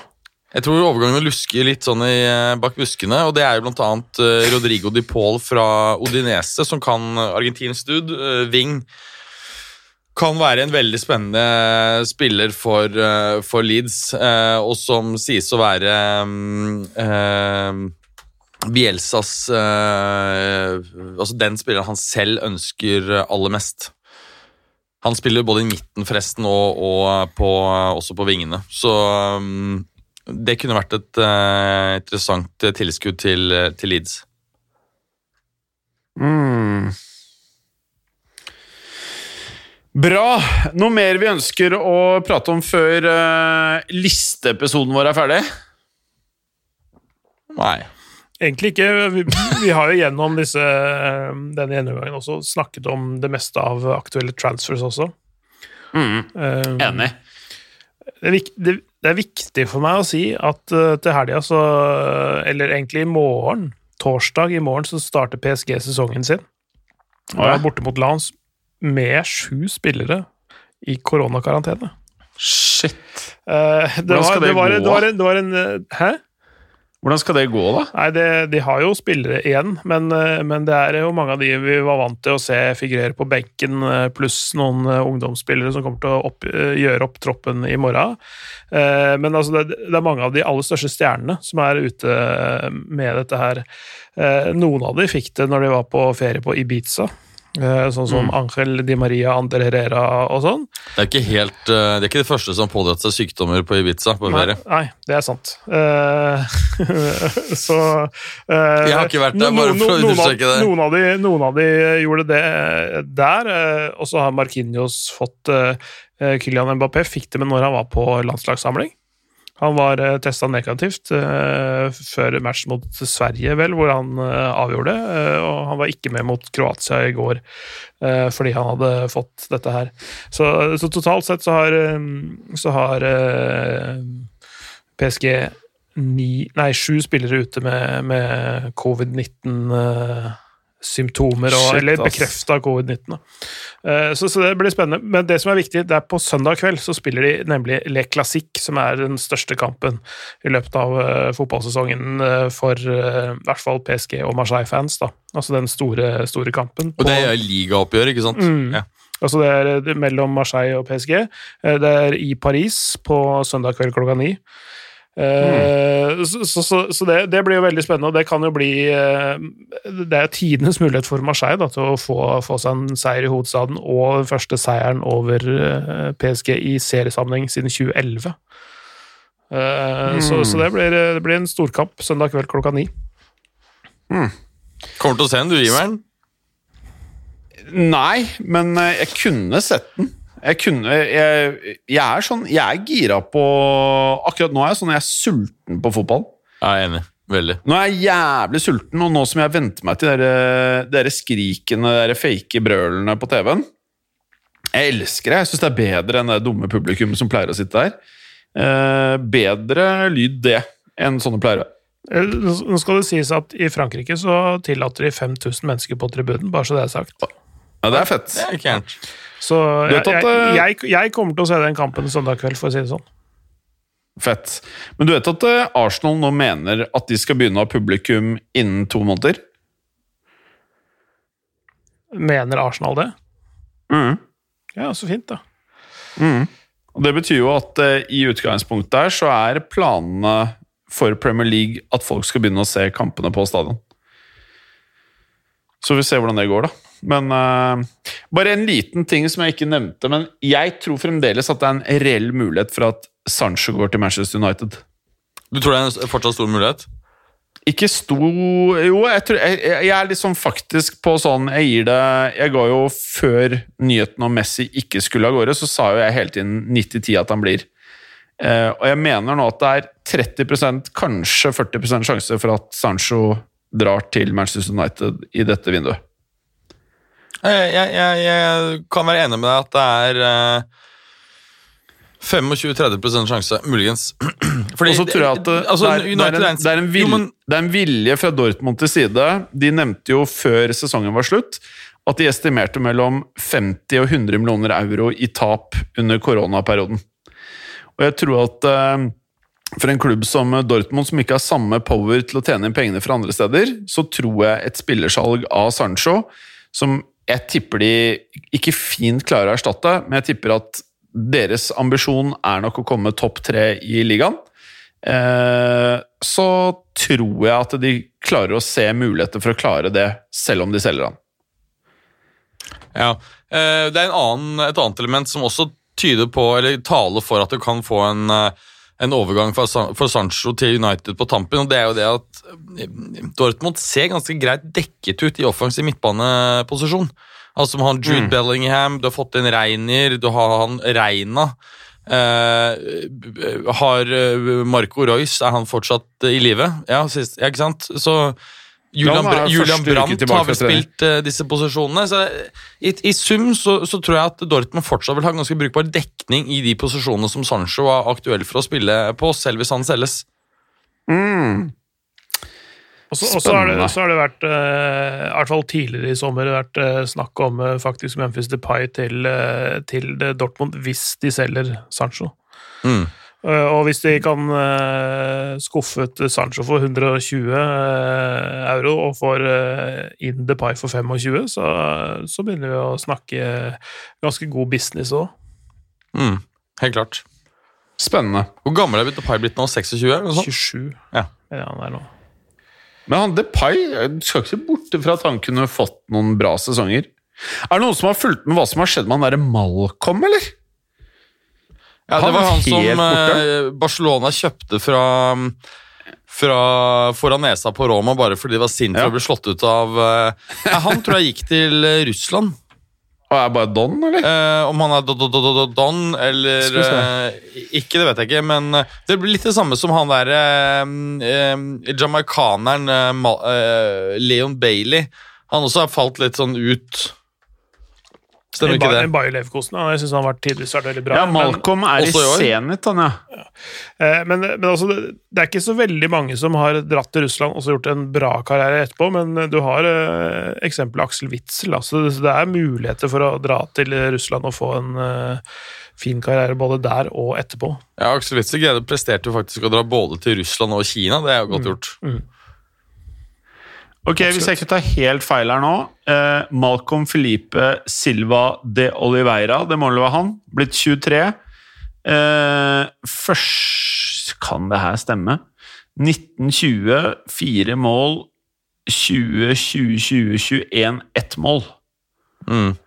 Jeg tror overgangene lusker litt sånn i, eh, bak buskene, og det er jo blant annet eh, Rodrigo Di Paul fra Odinese, som kan argentinsk dude, wing. Kan være en veldig spennende spiller for, eh, for Leeds, eh, og som sies å være eh, Bielsas Altså den spilleren han selv ønsker aller mest. Han spiller både i midten forresten og, og på, også på vingene. Så um, det kunne vært et uh, interessant tilskudd til, til Leeds. Mm. Bra. Noe mer vi ønsker å prate om før uh, listeepisoden vår er ferdig? Nei. Egentlig ikke. Vi, vi har jo gjennom disse, eh, denne gjennomgangen også snakket om det meste av aktuelle transfers også. Mm. Eh, Enig. Det er, det, det er viktig for meg å si at til helga så Eller egentlig i morgen, torsdag i morgen, så starter PSG sesongen sin. Og er borte mot Lans med sju spillere i koronakarantene. Shit. Eh, det, Hvordan skal det det, var, gå, det, var en, det var en eh, Hæ? Hvordan skal det gå, da? Nei, det, de har jo spillere igjen, men, eh, men det er jo mange av de vi var vant til å se figurere på benken, pluss noen ungdomsspillere som kommer til å opp, gjøre opp troppen i morgen. Men altså, det, det er mange av de aller største stjernene som er ute med dette her. Noen av de fikk det når de var på ferie på Ibiza. Eh, Sånn som Angel Di Maria, Ander Herrera og sånn. Det er ikke, helt, eh, det er ikke det første som pådratt seg sykdommer på Ibiza på Nei, ferie. nei, det er sant. Eh, så Jeg har ikke vært der, bare for å understreke det. Noen av, de, noen av de gjorde det der, og så har Marquinhos fått Kylian Mbappé fikk det med når han var på landslagssamling. Han var uh, testa negativt eh, før match mot Sverige, vel, hvor han eh, avgjorde det. eh, og han var ikke med mot Kroatia i går eh, fordi han hadde fått dette her. Så, så totalt sett så har, eh, så har eh, PSG ni, nei, sju spillere ute med, med covid-19 eh, symptomer, og, Shit, eller bekrefta covid-19. Eh, Så, så det blir spennende. Men det som er viktig, det er på søndag kveld så spiller de nemlig Le Classique, som er den største kampen i løpet av eh, fotballsesongen eh, for i hvert fall PSG og Marseille-fans. da. Altså den store, store kampen. Og det på- er ligaoppgjør, ikke sant? Mm. Ja. Altså det er mellom Marseille og PSG. Det er i Paris på søndag kveld klokka ni. Eh, Så, så, så, så det, det blir jo veldig spennende, og det kan jo bli eh, Det er tidenes mulighet for Marseille da, til å få, få seg en seier i hovedstaden, og den første seieren over eh, PSG i seriesammenheng siden 2011. Mm. så, så det blir, det blir en storkamp søndag kveld klokka ni. Kommer til å se den, du, Iveren? Nei, men jeg kunne sett den. Jeg kunne Jeg, jeg er sånn Jeg er gira på Akkurat nå er jeg sånn Jeg er sulten på fotball. Jeg er enig. Veldig. Nå er jeg jævlig sulten, og nå som jeg venter meg til dere, dere skrikene, dere fake brølene på TV-en Jeg elsker det. Jeg syns det er bedre enn det dumme publikum som pleier å sitte der. Eh, bedre lyd det enn sånne pleier å. Nå skal det sies at i Frankrike så tillater de 5000 mennesker på tribunen, bare så det er sagt. Ja, det er fett. Det er ikke. Så jeg, eh, jeg, jeg kommer til å se den kampen søndag kveld, for å si det sånn. Fett. Men du vet at eh, Arsenal nå mener at de skal begynne å ha publikum innen to måneder? Mener Arsenal det? Mm. Ja, så fint, da. Og Det betyr jo at eh, i utgangspunktet der så er planene for Premier League at folk skal begynne å se kampene på stadion. Så vi ser hvordan det går, da. Men uh, bare en liten ting som jeg ikke nevnte. Men jeg tror fremdeles at det er en reell mulighet for at Sancho går til Manchester United. Du tror det er en fortsatt stor mulighet? Ikke stor Jo, jeg, tror, jeg, jeg er liksom faktisk på sånn Jeg gir det Jeg ga jo før nyheten om Messi ikke skulle av gårde, så sa jo jeg hele tiden 90-10 at han blir. Uh, og jeg mener nå at det er 30% kanskje 40% sjanse for at Sancho drar til Manchester United i dette vinduet. Jeg, jeg, jeg, jeg kan være enig med deg at det er eh, 25-30 sjanse, muligens. Fordi, Og så tror jeg at det, altså, det, er, det, er en, det, er en Jo, men- det er en vilje fra Dortmund til side. De nevnte jo før sesongen var slutt at de estimerte mellom 50 og 100 millioner euro i tap under koronaperioden. Og jeg tror at eh, for en klubb som Dortmund, som ikke har samme power til å tjene inn pengene fra andre steder, så tror jeg et spillersalg av Sancho, som jeg tipper de ikke fint klarer å erstatte, men jeg tipper at deres ambisjon er nok å komme topp tre i ligaen. Eh, så tror jeg at de klarer å se muligheter for å klare det, selv om de selger han. Ja, eh, Det er en annen, et annet element som også tyder på, eller taler for at du kan få en, eh, en overgang for, for Sancho til United på tampen, og det er jo det at eh, Dortmund ser ganske greit dekket ut i offensiv midtbaneposisjon. Altså, med han Jude Bellingham, du har fått inn Reiner, du har han Reina. Eh, har eh, Marco Royce, er han fortsatt i live? Ja, sist, ja, ikke sant? Så Julian, Julian Brandt har vel spilt uh, disse posisjonene. Så i, I sum så, så tror jeg at Dortmund fortsatt vil ha ganske brukbar dekning i de posisjonene som Sancho er aktuell for å spille på, selv hvis han selges. Mm. og så har, det- har det vært, eh, i hvert fall tidligere i sommer, vært uh, snakk om uh, faktisk Memphis Depay til, eh, til eh, Dortmund hvis de selger Sancho. Mm. Eh, og hvis de kan eh, skuffe ut Sancho for 120 eh, euro og får inn Depay for 25, så, så begynner vi å snakke ganske god business òg. Mm. Helt klart. Spennende. Hvor gammel er Depay blitt nå? 26? Eller noe sånt? 27 Ja. er han der nå. Men han Depay skal ikke se borte fra at han kunne fått noen bra sesonger. Er det noen som har fulgt med hva som har skjedd med han derre Malcolm, eller? Ja, det var han som borte. eh, Barcelona kjøpte fra fra foran nesa på Roma bare fordi de var sint for Ja. å bli slått ut av eh, ja, Han tror jeg gikk til eh, Russland. Og er bare Don, eller? Eh, om han er do- do- do- do- Don eller eh, ikke, det vet jeg ikke. Men det blir litt det samme som han der eh, jamaicaneren Leon Bailey. Han også har falt litt sånn ut. Stemmer ikke det? Bayer Leverkosen. Jeg syns han har vært tidligere vært veldig bra. Ja, men- Malcolm er i. Zenit, han, ja. Eh, Men, men altså, det er ikke så veldig mange som har dratt til Russland og så gjort en bra karriere etterpå, men du har eh, eksempelet Aksel Witzel. Altså, det det er muligheter for å dra til Russland og få en eh, fin karriere både der og etterpå. Ja, Aksel Witzel presterte jo faktisk å dra både til Russland og Kina. Det er jo godt gjort. Ok, Hvis jeg ikke tar helt feil her nå eh, Malcolm Felipe Silva de Oliveira, det må vel være han, blitt 23. Eh, først Kan det her stemme? 1920, fire mål. 20, 20, 20, 21, ett mål. Mm.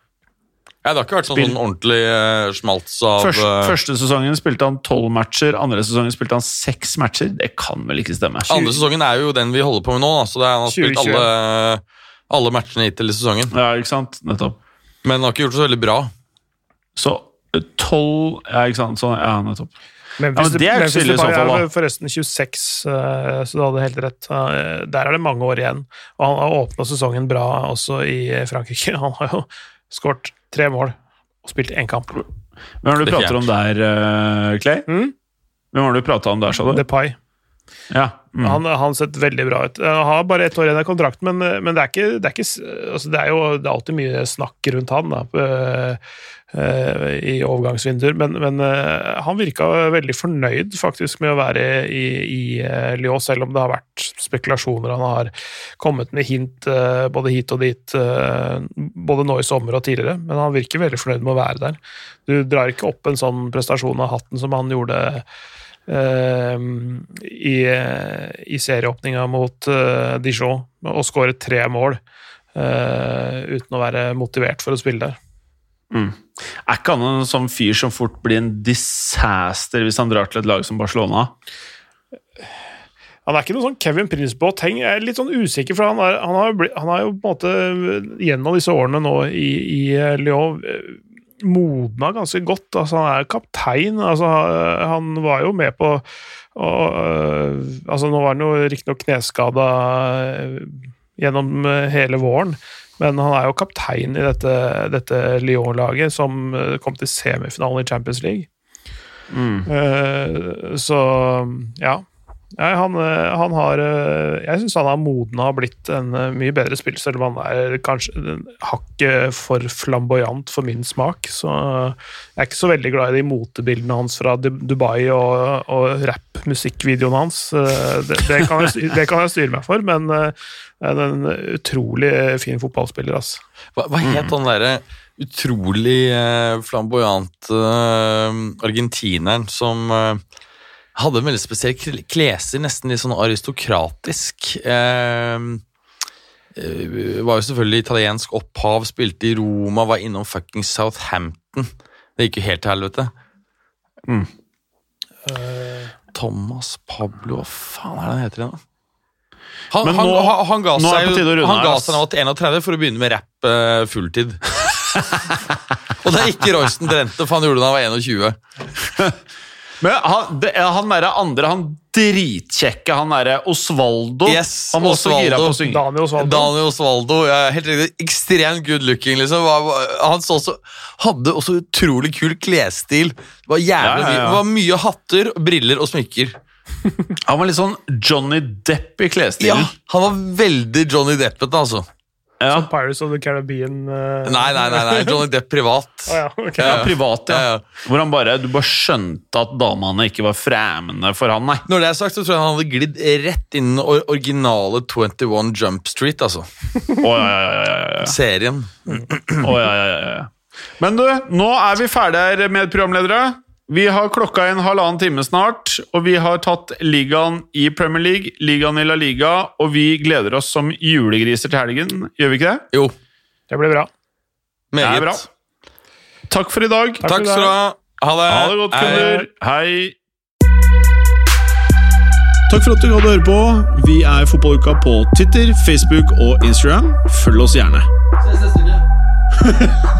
Ja, det har ikke vært sånn, sånn ordentlig uh, smalts av Først, eh, første sesongen spilte han tolv matcher, andre sesongen spilte han seks matcher. Det kan vel ikke stemme? Andre sesongen er jo den vi holder på med nå, da, så det er, han har spilt 2020. alle, alle matchene hittil i sesongen. Ja, ikke sant? Nettopp. Men han har ikke gjort det så veldig bra. Så eh, tolv Ja, ikke sant? Så, ja, nettopp. Memphis, Ja, men det er jo Memphis Depay er forresten 26, eh, så du hadde helt rett. Der er det mange år igjen. Og han har åpna sesongen bra også i Frankrike. Han har jo skåret tre mål og spilt én kamp. Hvem har du Det er prater om der, uh, Clay? Mm? Hvem har du prata om der, sa du? Depay. Ja. Mm. Han, har sett veldig bra ut. Han har bare ett år igjen av kontrakten, men, men det, er ikke, det, er ikke, altså det er jo det er alltid mye snakk rundt han da, eh, i overgangsvinduer. Men, men eh, han virka veldig fornøyd faktisk med å være i, i eh, Lyon, selv om det har vært spekulasjoner. Han har kommet med hint både hit og dit, både nå i sommer og tidligere. Men han virker veldig fornøyd med å være der. Du drar ikke opp en sånn prestasjon av hatten som han gjorde i, i serieåpninga mot eh, Dijon og skåret tre mål eh, uten å være motivert for å spille der. Er ikke han en sånn fyr som fort blir en disaster hvis han drar til et lag som Barcelona? Han er ikke noe sånn Kevin Prince-båt-heng. Jeg er litt sånn usikker, for han, er, han, har, jo han har jo på en måte gjennom disse årene nå i, i eh, Lyon modna ganske godt. Altså, han er kaptein. Altså, han var jo med på og, altså, Nå var han jo riktignok kneskada øh, gjennom øh, hele våren, men han er jo kaptein i dette, dette Lyon-laget, som øh, kom til semifinalen i Champions League. Eh, så ja. Nei, han, eh, han har eh, Jeg syns han har modna og blitt en eh, mye bedre spiller, selv om han er kanskje hakket for flamboyant for min smak. Så jeg er ikke så veldig glad i de motebildene hans fra Dubai og, og rapp-musikkvideoen hans. Det, det, kan jeg, det kan jeg styre meg for, men han er en utrolig fin fotballspiller, altså. Hva, hva het han derre utrolig flamboyante flamboyant argentineren som hadde en veldig spesiell kleser nesten litt sånn aristokratisk. Eh, eh, var jo selvfølgelig italiensk opphav, spilte i Roma, var innom fucking Southampton. Det gikk jo helt til helvete. Thomas Pablo Hva faen er det han heter igjen, da? Han, Men han, nå- han, han ga nå seg jo- han ga seg nå var 31 for å begynne med rapp eh, fulltid. Og det er ikke Royston Drenthe, for han gjorde det da han var 21. Men han, det, er han derre andre, han dritkjekke, han derre Osvaldo Yes, Han var også gira på å synge. Daniel Osvaldo. Daniel Osvaldo, ja, helt riktig. Ekstremt good looking, liksom. Han så også, hadde også utrolig kul klesstil. Det var jævlig Ja, ja, ja. Det var mye hatter, briller og smykker. Han var litt sånn Johnny Depp i Ja. Han var veldig Johnny Deppete, altså. Ja. Som Pirates of the Caribbean Uh... Nei, nei, nei, nei. Johnny Depp privat. Oh, ja, okay. Ja, privat, ja. Ja, ja. Hvor han bare, du bare skjønte at damene ikke var fremmede for han, nei. Når det er sagt, så tror jeg han hadde glidd rett inn i or- originale 21 Jump Street, altså. Oh, ja, ja, ja, ja. Serien. Å, ja, ja, ja, ja. Men du, nå er vi ferdige her med programledere. Vi har klokka en halvannen time snart, og vi har tatt ligaen i Premier League, ligaen i La Liga, og vi gleder oss som julegriser til helgen. Gjør vi ikke det? Jo, Det blir bra. Det er bra. Takk for i dag. Takk Takk for skal du ha. Ha det. Ha det godt, Hei. kunder. Hei. Takk for at du hadde høre på. Vi er Fotballuka på Twitter, Facebook og Instagram. Følg oss gjerne. Ses neste uke.